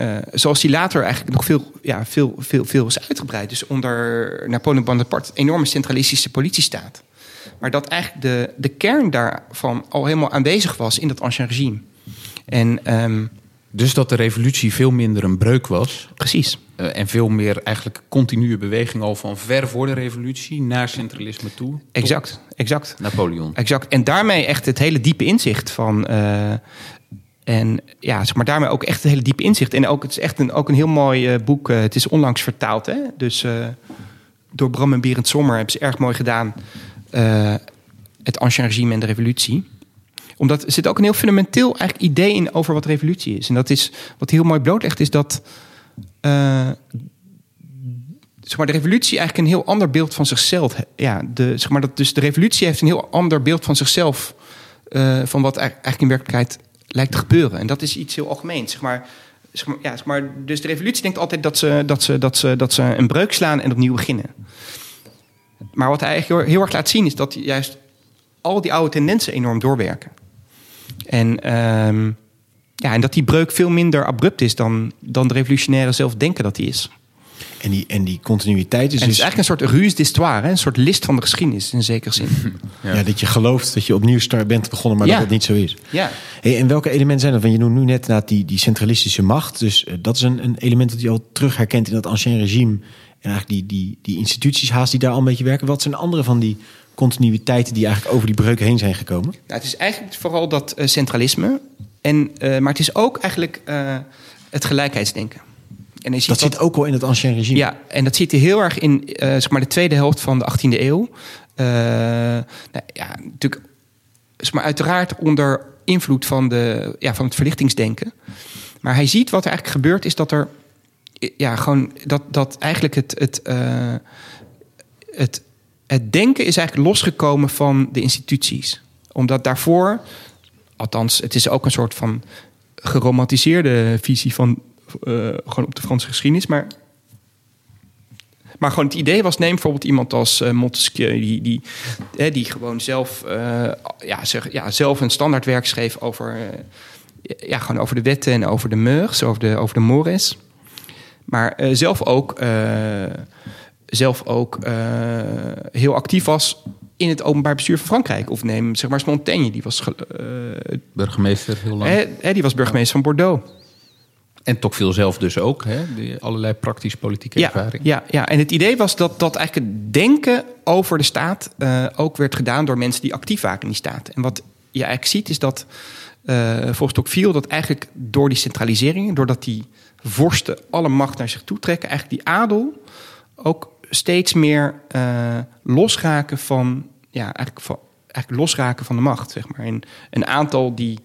eh, zoals die later eigenlijk nog veel, ja, veel, veel, veel is uitgebreid. Dus onder Napoleon Bonaparte, een enorme centralistische politiestaat. Maar dat eigenlijk de, de kern daarvan al helemaal aanwezig was in dat ancien regime. En ehm, Dus dat de revolutie veel minder een breuk was. precies, eh, en veel meer eigenlijk continue beweging al van ver voor de revolutie naar centralisme toe. exact, exact. Napoleon. Exact. En daarmee echt het hele diepe inzicht van. eh, en ja, zeg maar daarmee ook echt het hele diepe inzicht. En ook, het is echt een, ook een heel mooi eh, boek. eh, het is onlangs vertaald, hè? Dus eh, door Bram en Berend Sommer hebben ze erg mooi gedaan. het ancien regime en de revolutie. Omdat er zit ook een heel fundamenteel eigenlijk idee in over wat revolutie is. En dat is wat heel mooi blootlegt, is dat. zeg maar, de revolutie eigenlijk een heel ander beeld van zichzelf. Ja, de, zeg maar, dat, dus de revolutie heeft een heel ander beeld van zichzelf. van wat eigenlijk in werkelijkheid lijkt te gebeuren. En dat is iets heel algemeens. Zeg maar, zeg maar, ja, zeg maar, dus de revolutie denkt altijd dat ze, dat, ze, dat, ze, dat ze een breuk slaan en opnieuw beginnen. Maar wat hij eigenlijk heel, erg laat zien is dat juist al die oude tendensen enorm doorwerken. En, ehm, ja, en dat die breuk veel minder abrupt is dan, dan de revolutionairen zelf denken dat die is. En die, en die continuïteit is En het is dus... eigenlijk een soort ruse d'histoire, hè? een soort list van de geschiedenis in zekere zin. Ja. dat je gelooft dat je opnieuw start bent begonnen, maar Ja. dat het niet zo is. ja. Hey, en welke elementen zijn dat? Want je noemt nu net inderdaad die, die centralistische macht. Dus eh, dat is een, een element dat je al terug herkent in dat ancien regime. En eigenlijk die, die, die instituties haast die daar al een beetje werken. Wat zijn andere van die continuïteiten die eigenlijk over die breuk heen zijn gekomen? Nou, het is eigenlijk vooral dat eh, centralisme. En, eh, maar het is ook eigenlijk eh, het gelijkheidsdenken. En Dat zit ook al in het ancien regime. Ja, en dat hij heel erg in eh, zeg maar de tweede helft van de 18e eeuw. Eh, nou, ja, natuurlijk, zeg maar uiteraard onder invloed van, de, ja, van het verlichtingsdenken. Maar hij ziet wat er eigenlijk gebeurt, is dat er ja, gewoon dat, dat eigenlijk het, het, eh, het, het denken is eigenlijk losgekomen van de instituties. Omdat daarvoor, althans, het is ook een soort van geromantiseerde visie van gewoon op de Franse geschiedenis. Maar, maar gewoon het idee was, neem bijvoorbeeld iemand als eh, Montesquieu, die, die, hè, die gewoon zelf, eh, ja, zeg, ja, zelf een standaardwerk schreef over, eh, ja, gewoon over de wetten en over de mœurs, over de, over de mores. Maar eh, zelf ook, eh, zelf ook eh, heel actief was in het openbaar bestuur van Frankrijk. Of neem zeg maar Montaigne, die was, ge- eh, Burgemeester heel lang. hè, hè, die was burgemeester van Bordeaux. En Tocqueville zelf dus ook. Hè? Die allerlei praktisch politieke Ja, ervaring. ja, ja, en het idee was dat, dat eigenlijk het denken over de staat eh, ook werd gedaan door mensen die actief waren in die staat. En wat je eigenlijk ziet is dat eh volgens Tocqueville dat eigenlijk door die centralisering, doordat die vorsten alle macht naar zich toe trekken, eigenlijk die adel ook steeds meer eh, losraken van, ja, eigenlijk, van, eigenlijk losraken van de macht, zeg maar. En een aantal die,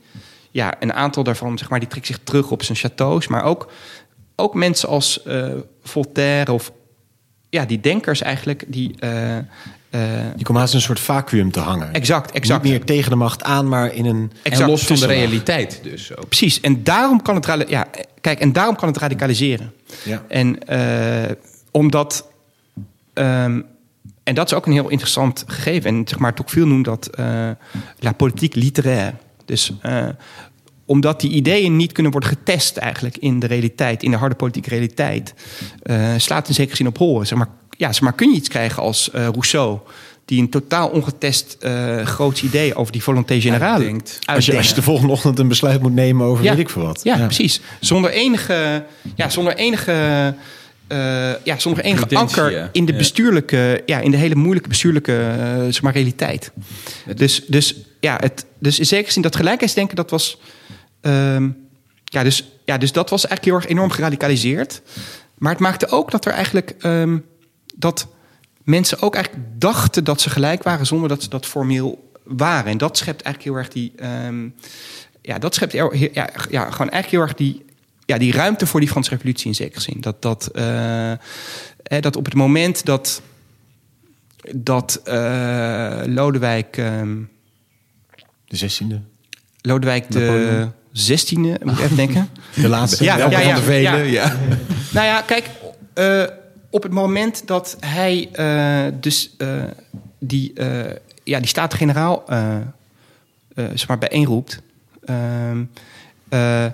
ja, een aantal daarvan, zeg maar, die trekt zich terug op zijn châteaus, maar ook, ook mensen als eh, Voltaire of ja, die denkers eigenlijk, die eh, eh, Die komen haast in een soort vacuüm te hangen. exact, exact. Niet meer tegen de macht aan, maar in een... Exact. En los van de realiteit dus ook. Precies. En daarom kan het, ja, kijk, en daarom kan het radicaliseren. Ja. En omdat. ehm, en dat is ook een heel interessant gegeven. En zeg maar, Tocqueville noemt dat eh, la politique littéraire. Dus eh, omdat die ideeën niet kunnen worden getest eigenlijk in de realiteit, in de harde politieke realiteit, eh, slaat in zekere zin op horen. Zeg maar, ja, zeg maar, kun je iets krijgen als eh, Rousseau, die een totaal ongetest eh groot idee over die volonté générale Uitdenkt. Als je, als je de volgende ochtend een besluit moet nemen over weet ik veel wat. ja, precies. Zonder enige, ja, zonder enige, eh, ja, zonder enige anker ja. in de Ja. bestuurlijke, ja, in de hele moeilijke bestuurlijke zeg maar, realiteit. Dus, dus, ja, het, dus in zekere zin dat gelijkheidsdenken, dat was, ehm, ja, dus, ja, dus dat was eigenlijk heel erg enorm geradicaliseerd. maar het maakte ook dat er eigenlijk ehm, dat mensen ook eigenlijk dachten dat ze gelijk waren zonder dat ze dat formeel waren. En dat schept eigenlijk heel erg die. ehm, ja, dat schept heel- ja, ja, gewoon eigenlijk heel erg die, ja, die ruimte voor die Franse revolutie in zekere zin. Dat, dat, eh, eh, dat op het moment dat, dat eh, Lodewijk, De zestiende. Lodewijk de Napoleon. 16e, moet ik even denken. De laatste. Ja, welke ja, ja, van de vele. ja. Nou ja, kijk, eh, op het moment dat hij eh, dus eh, die, ja, die Staten-Generaal eh, zeg maar bijeenroept, ehm, eh,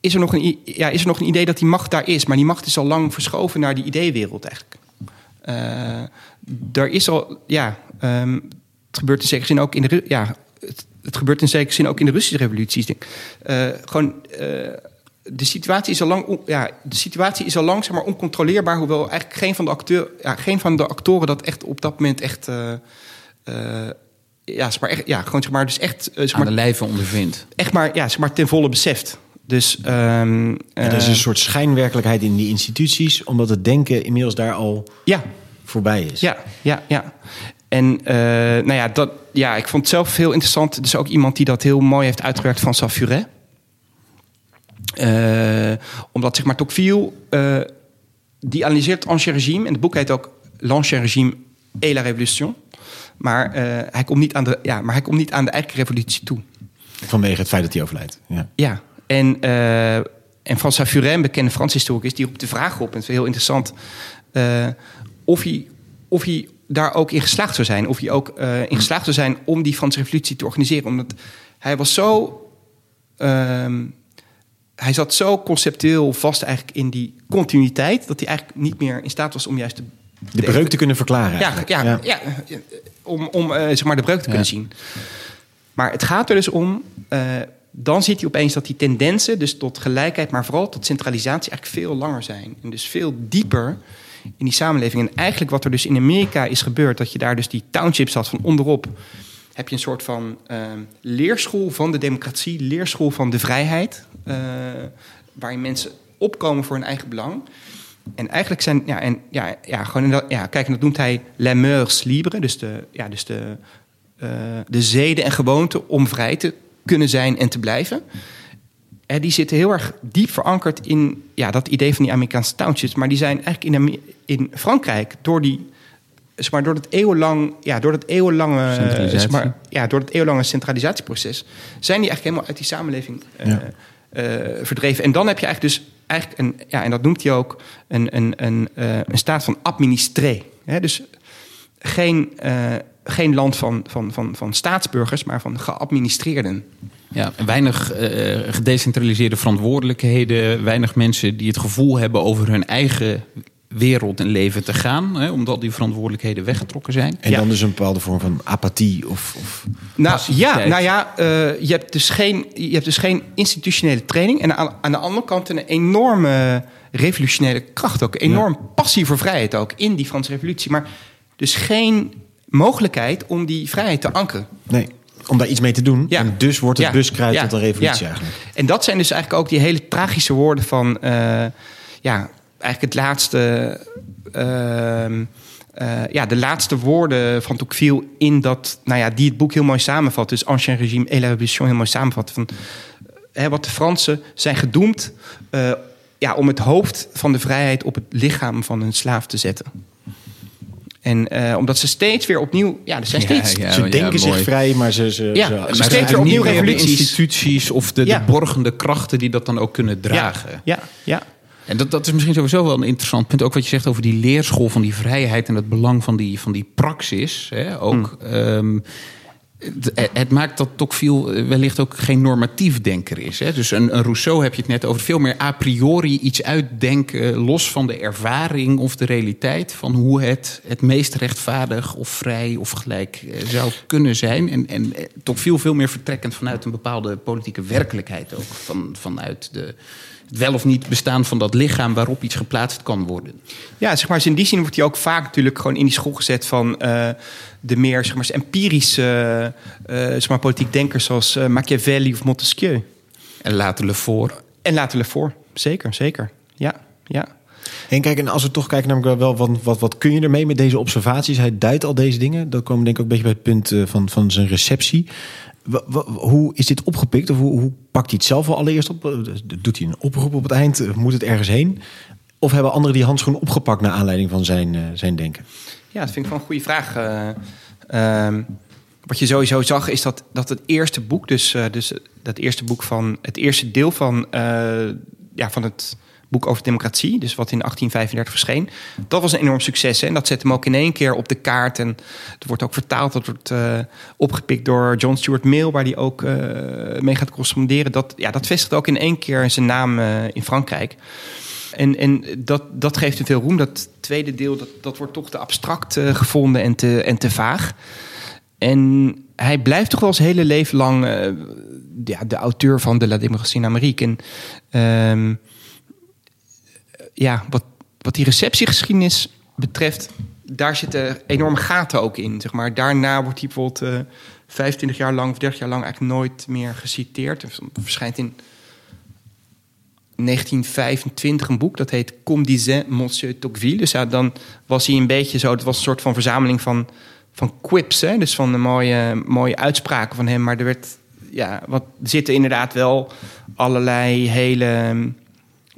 is, er nog een, ja, is er nog een idee dat die macht daar is. Maar die macht is al lang verschoven naar die ideeënwereld eigenlijk. Er is al, ja, ehm, het gebeurt in zekere zin ook in de, ja, het, het gebeurt in zekere zin ook in de Russische ik. Eh, gewoon, eh, de situatie is al lang, ja, de situatie is al lang zeg maar, oncontroleerbaar, hoewel eigenlijk geen van de, acteur, ja, geen van de actoren dat echt op dat moment echt, eh, eh, ja, zeg maar, echt, ja, gewoon zeg maar, dus echt, zeg Aan de maar, lijve ondervindt. echt maar, ja, zeg maar ten volle beseft. Dus, ehm, Er is een soort schijnwerkelijkheid in die instituties, omdat het denken inmiddels daar al ja, voorbij is. Ja, ja, ja. En eh, nou ja, dat, ja, ik vond het zelf heel interessant. Dus ook iemand die dat heel mooi heeft uitgewerkt van Safuret. Eh, omdat zeg maar Tocqueville, eh die analyseert Ancien Regime. En het boek heet ook L'Ancien Regime et la Révolution. Maar, hij komt niet aan de, ja, maar hij komt niet aan de eigen revolutie toe. Vanwege het feit dat hij overlijdt. Ja. Ja, en, en François Furet, een bekende Frans historicus, die roept de vraag op, en het is heel interessant, of, hij, of hij daar ook in geslaagd zou zijn. Of hij ook eh, in geslaagd zou zijn om die Franse revolutie te organiseren. Omdat hij was zo... ehm, hij zat zo conceptueel vast eigenlijk in die continuïteit... dat hij eigenlijk niet meer in staat was om juist de, De breuk te kunnen verklaren. ja, ja, ja. om, om eh, zeg maar de breuk te kunnen zien. Maar het gaat er dus om. eh, dan ziet hij opeens dat die tendensen, dus tot gelijkheid, maar vooral tot centralisatie, eigenlijk veel langer zijn. En dus veel dieper in die samenleving. En eigenlijk wat er dus in Amerika is gebeurd, dat je daar dus die townships had van onderop. Heb je een soort van eh, leerschool van de democratie, leerschool van de vrijheid. eh, waarin mensen opkomen voor hun eigen belang. En eigenlijk zijn, ja, en, ja, ja, gewoon ja, kijk, en dat noemt hij les mœurs libres, dus de, ja, dus de, eh, de zeden en gewoonten om vrij te kunnen zijn en te blijven. Die zitten heel erg diep verankerd in ja, dat idee van die Amerikaanse townships. Maar die zijn eigenlijk in, in Frankrijk door die. Zeg maar, door het eeuwenlang, ja, door het eeuwenlange, zeg maar, ja, door het eeuwenlange centralisatieproces, zijn die eigenlijk helemaal uit die samenleving eh, Ja. eh, verdreven. En dan heb je eigenlijk dus eigenlijk een, ja, en dat noemt hij ook een, een, een, eh, een staat van administré. Hè? Dus geen, eh, geen land van, van, van, van staatsburgers, maar van geadministreerden. Ja, weinig eh, gedecentraliseerde verantwoordelijkheden. Weinig mensen die het gevoel hebben over hun eigen wereld en leven te gaan. Hè, omdat die verantwoordelijkheden weggetrokken zijn. En Ja. dan dus een bepaalde vorm van apathie of... of Nou ja, nou ja eh, je, hebt dus geen, je hebt dus geen institutionele training. En aan, aan de andere kant een enorme revolutionaire kracht ook. Enorm passie voor vrijheid ook in die Franse revolutie. Maar dus geen mogelijkheid om die vrijheid te ankeren. nee, om daar iets mee te doen. Ja. En dus wordt het Ja. buskruid Ja. tot een revolutie eigenlijk. En dat zijn dus eigenlijk ook die hele tragische woorden van... eh, ja, eigenlijk het laatste... ehm, eh, ja, de laatste woorden van Tocqueville in dat... Nou ja, die het boek heel mooi samenvat. Dus Ancien Régime et la Révolution heel mooi samenvat. Van, hè, wat de Fransen zijn gedoemd... eh, ja, om het hoofd van de vrijheid op het lichaam van een slaaf te zetten. En eh, omdat ze steeds weer opnieuw... Ja, er zijn Ja, steeds... ja. ze denken zich mooi. vrij, maar ze... ze, Ja, ze, steeds weer opnieuw meer de revoluties. instituties of de, Ja. de borgende krachten die dat dan ook kunnen dragen. Ja, ja. En dat, dat is misschien sowieso wel een interessant punt. Ook wat je zegt over die leerschool van die vrijheid en het belang van die, van die praxis. Hè? Ook, ehm, het, het maakt dat Tocqueville wellicht ook geen normatief denker is. Hè? Dus een, Rousseau heb je het net over veel meer a priori iets uitdenken, los van de ervaring of de realiteit van hoe het het meest rechtvaardig of vrij of gelijk eh, zou kunnen zijn. En, en eh, Tocqueville veel meer vertrekkend vanuit een bepaalde politieke werkelijkheid ook. Van, vanuit de, het wel of niet bestaan van dat lichaam waarop iets geplaatst kan worden. Ja, zeg maar, dus in die zin wordt hij ook vaak natuurlijk gewoon in die school gezet van eh, de meer zeg maar, empirische eh, zeg maar, politiek denkers zoals eh, Machiavelli of Montesquieu. En later Lefort. En later Lefort, zeker, zeker. Ja, ja. En kijk, en als we toch kijken, namelijk wel, wat, wat, wat kun je ermee met deze observaties? Hij duidt al deze dingen. Dat komen denk ik ook een beetje bij het punt van, van zijn receptie. Hoe is dit opgepikt? Of hoe, hoe pakt hij het zelf wel allereerst op? Doet hij een oproep op het eind? Moet het ergens heen? Of hebben anderen die handschoen opgepakt naar aanleiding van zijn, eh, zijn denken? Ja, dat vind ik wel een goede vraag. Eh, ehm, wat je sowieso zag is dat, dat het eerste boek, dus, eh, dus dat eerste boek van het eerste deel van, ja, van het boek over democratie, dus wat in 1835 verscheen, dat was een enorm succes. Hè? En dat zet hem ook in één keer op de kaart. En het wordt ook vertaald, dat wordt eh, opgepikt door John Stuart Mill, waar hij ook eh, mee gaat corresponderen. Dat, ja, dat vestigt ook in één keer zijn naam eh, in Frankrijk. En, en dat, dat geeft hem veel roem. Dat tweede deel, dat, dat wordt toch te abstract gevonden en te, en te vaag. En hij blijft toch wel zijn hele leven lang ja, de auteur van de La Démocratie in Amerique. En ja, wat, wat die receptiegeschiedenis betreft, daar zitten enorme gaten ook in. Zeg maar. Daarna wordt hij bijvoorbeeld eh 25 jaar lang of 30 jaar lang eigenlijk nooit meer geciteerd. Er verschijnt in 1925 een boek dat heet Comme disait Monsieur Tocqueville. Dus ja, dan was hij een beetje zo, het was een soort van verzameling van, van quips, hè? dus van de mooie, mooie uitspraken van hem. Maar er werd, ja, wat zitten inderdaad wel allerlei hele,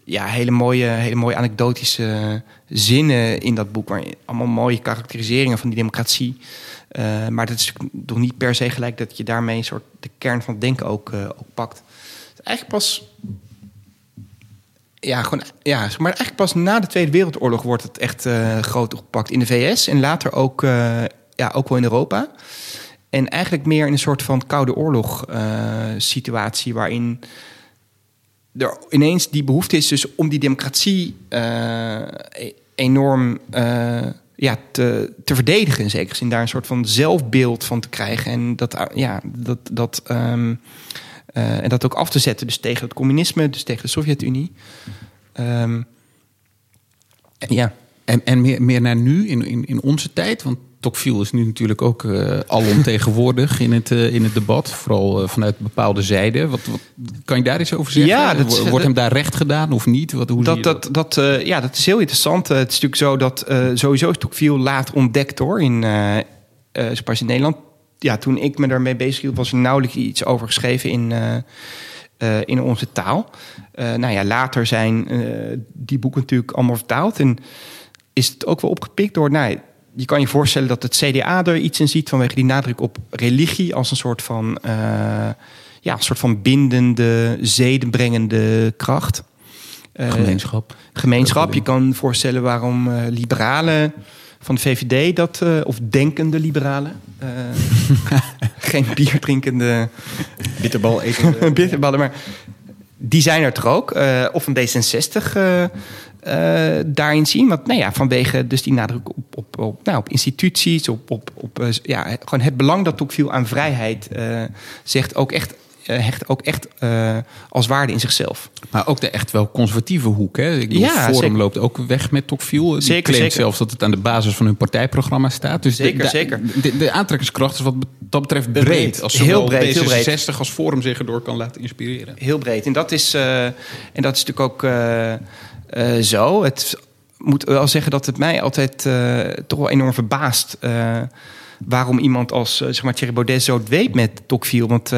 ja, hele mooie, hele mooie anekdotische zinnen in dat boek, waar allemaal mooie karakteriseringen van die democratie. Eh, maar dat is nog niet per se gelijk dat je daarmee een soort de kern van het denken ook, eh, ook pakt. Eigenlijk pas ja, gewoon, ja, maar eigenlijk pas na de Tweede Wereldoorlog wordt het echt eh, groot opgepakt in de VS en later ook, ja, ook wel in Europa. En eigenlijk meer in een soort van Koude Oorlog situatie waarin er ineens die behoefte is dus om die democratie eh, e- enorm eh, ja, te, te verdedigen in zekere zin. Daar een soort van zelfbeeld van te krijgen en dat, eh, ja, dat, dat, ehm, eh, en dat ook af te zetten dus tegen het communisme, dus tegen de Sovjet-Unie. Ehm, ja. En, en meer, meer naar nu, in, in, in onze tijd. Want Tocqueville is nu natuurlijk ook eh alomtegenwoordig in het, eh, in het debat. Vooral eh, vanuit bepaalde zijden. Wat, wat, kan je daar iets over zeggen? Ja, dat- Wo- Wordt hem daar recht gedaan of niet? Wat, hoe Dat, dat, dat, ja, dat is heel interessant. Het is natuurlijk zo dat sowieso is Tocqueville laat ontdekt hoor. In, zoals in Nederland. Ja, toen ik me daarmee bezig hield, was er nauwelijks iets over geschreven in, in onze taal. Eh, nou ja, later zijn die boeken natuurlijk allemaal vertaald. En is het ook wel opgepikt door. Nou, je kan je voorstellen dat het CDA er iets in ziet vanwege die nadruk op religie als een soort van, eh, ja, een soort van bindende, zedenbrengende kracht. Eh, Gemeenschap. gemeenschap. Je kan voorstellen waarom eh, liberalen van de VVD dat, eh, of denkende liberalen, eh, geen bier drinkende Bitterbal bitterballen, maar die zijn er toch ook. eh, of een D66 eh, daarin zien. Want nou ja, vanwege dus die nadruk op, op, op, nou, op instituties, op, op, op eh, ja, gewoon het belang dat viel aan vrijheid, eh, zegt ook echt, hecht ook echt als waarde in zichzelf. Maar ook de echt wel conservatieve hoek. Hè? Ik bedoel, Ja, Forum zeker. loopt ook weg met Tocqueville. Die Zeker, claimt zeker. zelfs dat het aan de basis van hun partijprogramma staat. Dus Zeker, de, zeker. De, de aantrekkingskracht is wat dat betreft breed. Breed. Als Heel breed, heel breed. D66 als Forum zich erdoor kan laten inspireren. Heel breed. En dat is, en dat is natuurlijk ook eh, zo. Het moet wel zeggen dat het mij altijd eh, toch wel enorm verbaast. eh, waarom iemand als zeg maar Thierry Baudet zo dweept met Tocqueville. Want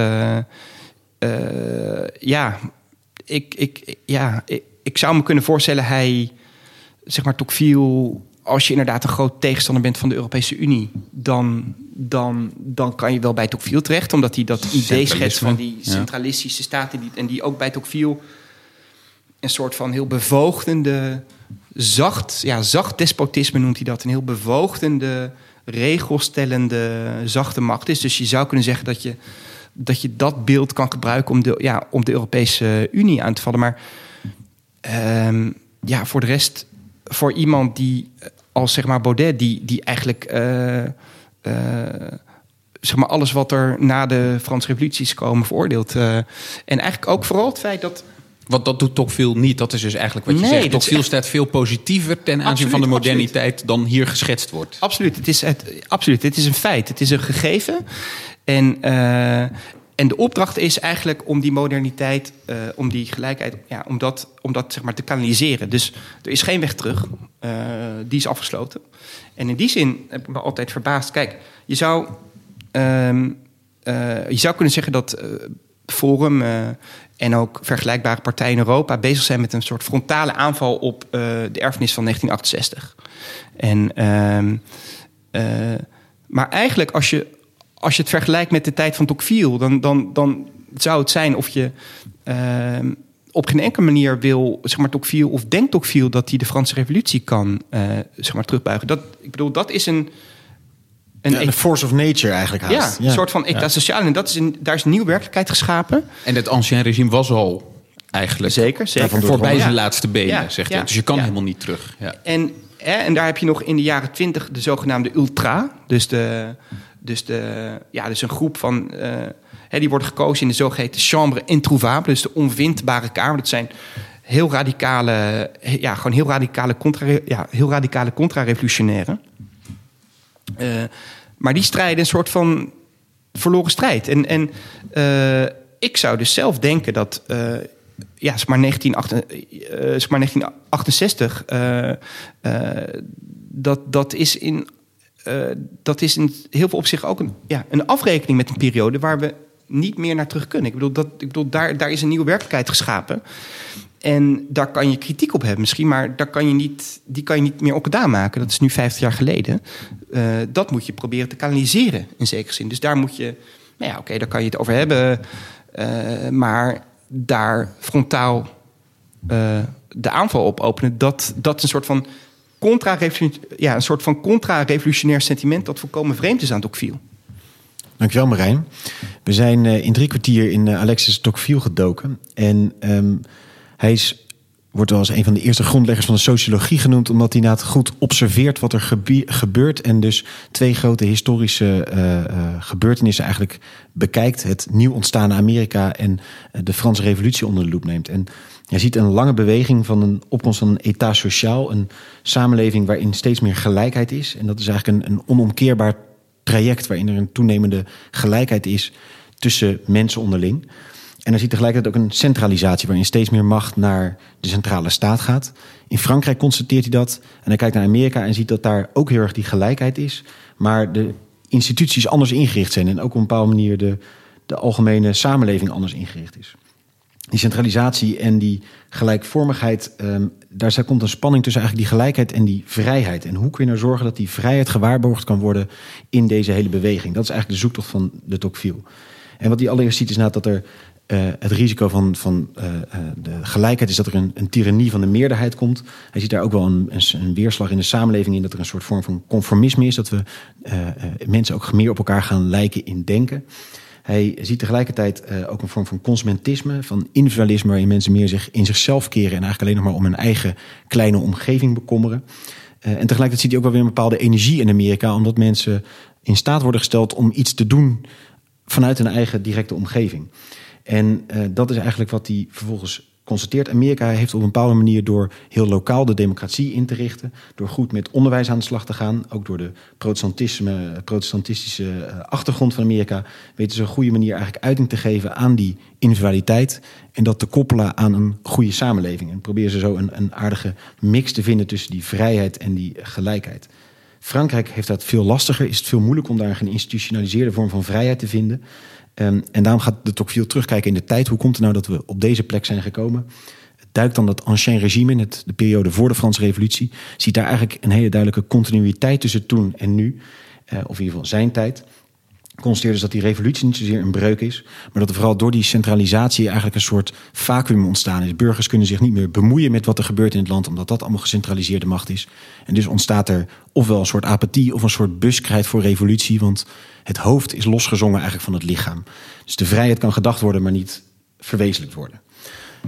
ja, ik, ik, ja ik, ik zou me kunnen voorstellen... hij, zeg maar Tocqueville... als je inderdaad een groot tegenstander bent van de Europese Unie... dan, dan, dan kan je wel bij Tocqueville terecht. Omdat hij dat idee schetst van die centralistische staten... Die, en die ook bij Tocqueville een soort van heel bevoogdende, zacht, ja, zacht despotisme noemt hij dat. Een heel bevoogdende, regelstellende, zachte macht is. Dus je zou kunnen zeggen dat je dat, je dat beeld kan gebruiken om de, ja, om de Europese Unie aan te vallen. Maar ehm, ja, voor de rest, voor iemand die als zeg maar Baudet, die, die eigenlijk eh, eh, zeg maar alles wat er na de Franse Revolutie is gekomen veroordeelt. eh, en eigenlijk ook vooral het feit dat Want dat doet Tocqueville niet. Dat is dus eigenlijk wat je Nee, zegt. Tocqueville echt- staat veel positiever ten aanzien Absoluut, van de absoluut. moderniteit dan hier geschetst wordt. Absoluut, het is, het, absoluut, het is een feit. Het is een gegeven. En, eh, en de opdracht is eigenlijk om die moderniteit, eh, om die gelijkheid, ja, om dat, om dat zeg maar te kanaliseren. Dus er is geen weg terug. Eh, die is afgesloten. En in die zin heb ik me altijd verbaasd. Kijk, je zou, ehm, eh, je zou kunnen zeggen dat Forum en ook vergelijkbare partijen in Europa bezig zijn met een soort frontale aanval op de erfenis van 1968. En, ehm, maar eigenlijk, als je als je het vergelijkt met de tijd van Tocqueville, dan, dan, dan zou het zijn of je uh, op geen enkele manier wil, zeg maar, Tocqueville of denkt Tocqueville dat hij de Franse Revolutie kan, zeg maar, terugbuigen. Dat, ik bedoel, dat is een. Een, ja, force of nature eigenlijk haast. Ja, een soort van etat sociaal. En dat is daar is een nieuwe werkelijkheid geschapen. En het ancien regime was al eigenlijk zeker, zeker. voorbij zijn laatste benen, zegt hij. Dus je kan helemaal niet terug. En, hè, en daar heb je nog in de jaren twintig de zogenaamde ultra. Dus de, dus, de, ja, dus een groep van. Uh, hè, die worden gekozen in de zogeheten chambre introuvable, dus de onvindbare kamer. Dat zijn heel radicale, ja, gewoon heel radicale contra, ja, heel radicale contra-revolutionairen. Uh, maar die strijden een soort van verloren strijd. En, en uh, ik zou dus zelf denken dat. Uh, ja, zeg maar, 1968, zeg maar 1968 dat, dat is in dat is in heel veel opzichten ook een, ja, een afrekening met een periode waar we niet meer naar terug kunnen. Ik bedoel, dat, ik bedoel daar, daar is een nieuwe werkelijkheid geschapen. En daar kan je kritiek op hebben misschien, maar daar kan je niet, die kan je niet meer opgedaan maken. Dat is nu 50 jaar geleden. Uh, dat moet je proberen te kanaliseren in zekere zin. Dus daar moet je, nou ja, oké, daar kan je het over hebben. Uh, maar daar frontaal de aanval op openen, dat, dat is een soort van contra ja, een soort van contra-revolutionair sentiment dat volkomen vreemd is aan Tocqueville. Dankjewel Marijn. We zijn in drie kwartier in Alexis Tocqueville gedoken. En um, hij wordt wel als een van de eerste grondleggers van de sociologie genoemd... omdat hij inderdaad goed observeert wat er gebeurt... en dus twee grote historische uh, gebeurtenissen eigenlijk bekijkt. Het nieuw ontstaande Amerika en de Franse revolutie onder de loep neemt. En je ziet een lange beweging van een opkomst van een état sociaal, een samenleving waarin steeds meer gelijkheid is. En dat is eigenlijk een, een onomkeerbaar traject waarin er een toenemende gelijkheid is tussen mensen onderling. En dan ziet tegelijkertijd ook een centralisatie waarin steeds meer macht naar de centrale staat gaat. In Frankrijk constateert hij dat. En hij kijkt naar Amerika en ziet dat daar ook heel erg die gelijkheid is. Maar de instituties anders ingericht zijn. En ook op een bepaalde manier de, de algemene samenleving anders ingericht is die centralisatie en die gelijkvormigheid, um, daar komt een spanning tussen eigenlijk die gelijkheid en die vrijheid. En hoe kun je nou zorgen dat die vrijheid gewaarborgd kan worden in deze hele beweging? Dat is eigenlijk de zoektocht van de Tocqueville. En wat hij allereerst ziet is dat er uh, het risico van, van uh, de gelijkheid is dat er een, een tirannie van de meerderheid komt. Hij ziet daar ook wel een, een, weerslag in de samenleving in dat er een soort vorm van conformisme is. Dat we mensen ook meer op elkaar gaan lijken in denken. Hij ziet tegelijkertijd ook een vorm van consumentisme, van individualisme, waarin mensen meer zich in zichzelf keren en eigenlijk alleen nog maar om hun eigen kleine omgeving bekommeren. En tegelijkertijd ziet hij ook wel weer een bepaalde energie in Amerika, omdat mensen in staat worden gesteld om iets te doen vanuit hun eigen directe omgeving. En uh, dat is eigenlijk wat hij vervolgens constateert, Amerika heeft op een bepaalde manier door heel lokaal de democratie in te richten, door goed met onderwijs aan de slag te gaan, ook door de protestantisme, protestantistische eh, achtergrond van Amerika, weten ze een goede manier eigenlijk uiting te geven aan die individualiteit en dat te koppelen aan een goede samenleving. En proberen ze zo een, een aardige mix te vinden tussen die vrijheid en die gelijkheid. Frankrijk heeft dat veel lastiger, is het veel moeilijk om daar een geïnstitutionaliseerde vorm van vrijheid te vinden. Um, en daarom gaat de Tocqueville terugkijken in de tijd. Hoe komt het nou dat we op deze plek zijn gekomen? Duikt dan dat ancien regime in, het, de periode voor de Franse revolutie. Ziet daar eigenlijk een hele duidelijke continuïteit tussen toen en nu. Uh, of in ieder geval zijn tijd constateert dus dat die revolutie niet zozeer een breuk is, maar dat er vooral door die centralisatie eigenlijk een soort vacuüm ontstaan is. Burgers kunnen zich niet meer bemoeien met wat er gebeurt in het land, omdat dat allemaal gecentraliseerde macht is. En dus ontstaat er ofwel een soort apathie of een soort buskheid voor revolutie, want het hoofd is losgezongen eigenlijk van het lichaam. Dus de vrijheid kan gedacht worden, maar niet verwezenlijkt worden.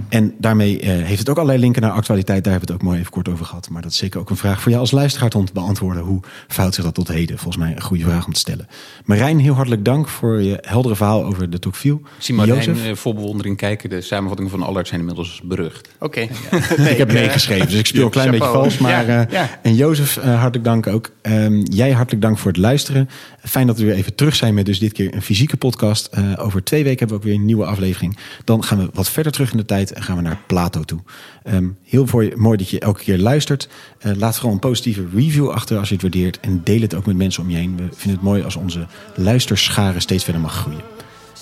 En daarmee eh, heeft het ook allerlei linken naar actualiteit. Daar hebben we het ook mooi even kort over gehad. Maar dat is zeker ook een vraag voor jou als luisteraar om te beantwoorden. Hoe verhoudt zich dat tot heden? Volgens mij een goede vraag om te stellen. Marijn, heel hartelijk dank voor je heldere verhaal over de Tocqueville. Ik zie Marijn Jozef? eh, vol bewondering kijken. De samenvattingen van Allard zijn inmiddels berucht. Oké. ik heb meegeschreven, dus ik speel een klein beetje vals. Maar, Ja, eh, ja. En Jozef, eh, hartelijk dank ook. Ehm, jij hartelijk dank voor het luisteren. Fijn dat we weer even terug zijn met dus dit keer een fysieke podcast. Eh, over twee weken hebben we ook weer een nieuwe aflevering. Dan gaan we wat verder terug in de tijd en gaan we naar Plato toe. Ehm, heel mooi dat je elke keer luistert. Eh, laat vooral een positieve review achter als je het waardeert. En deel het ook met mensen om je heen. We vinden het mooi als onze luisterschare steeds verder mag groeien.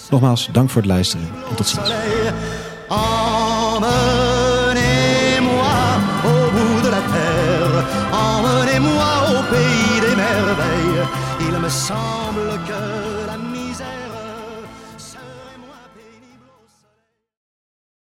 Nogmaals, dank voor het luisteren en tot ziens.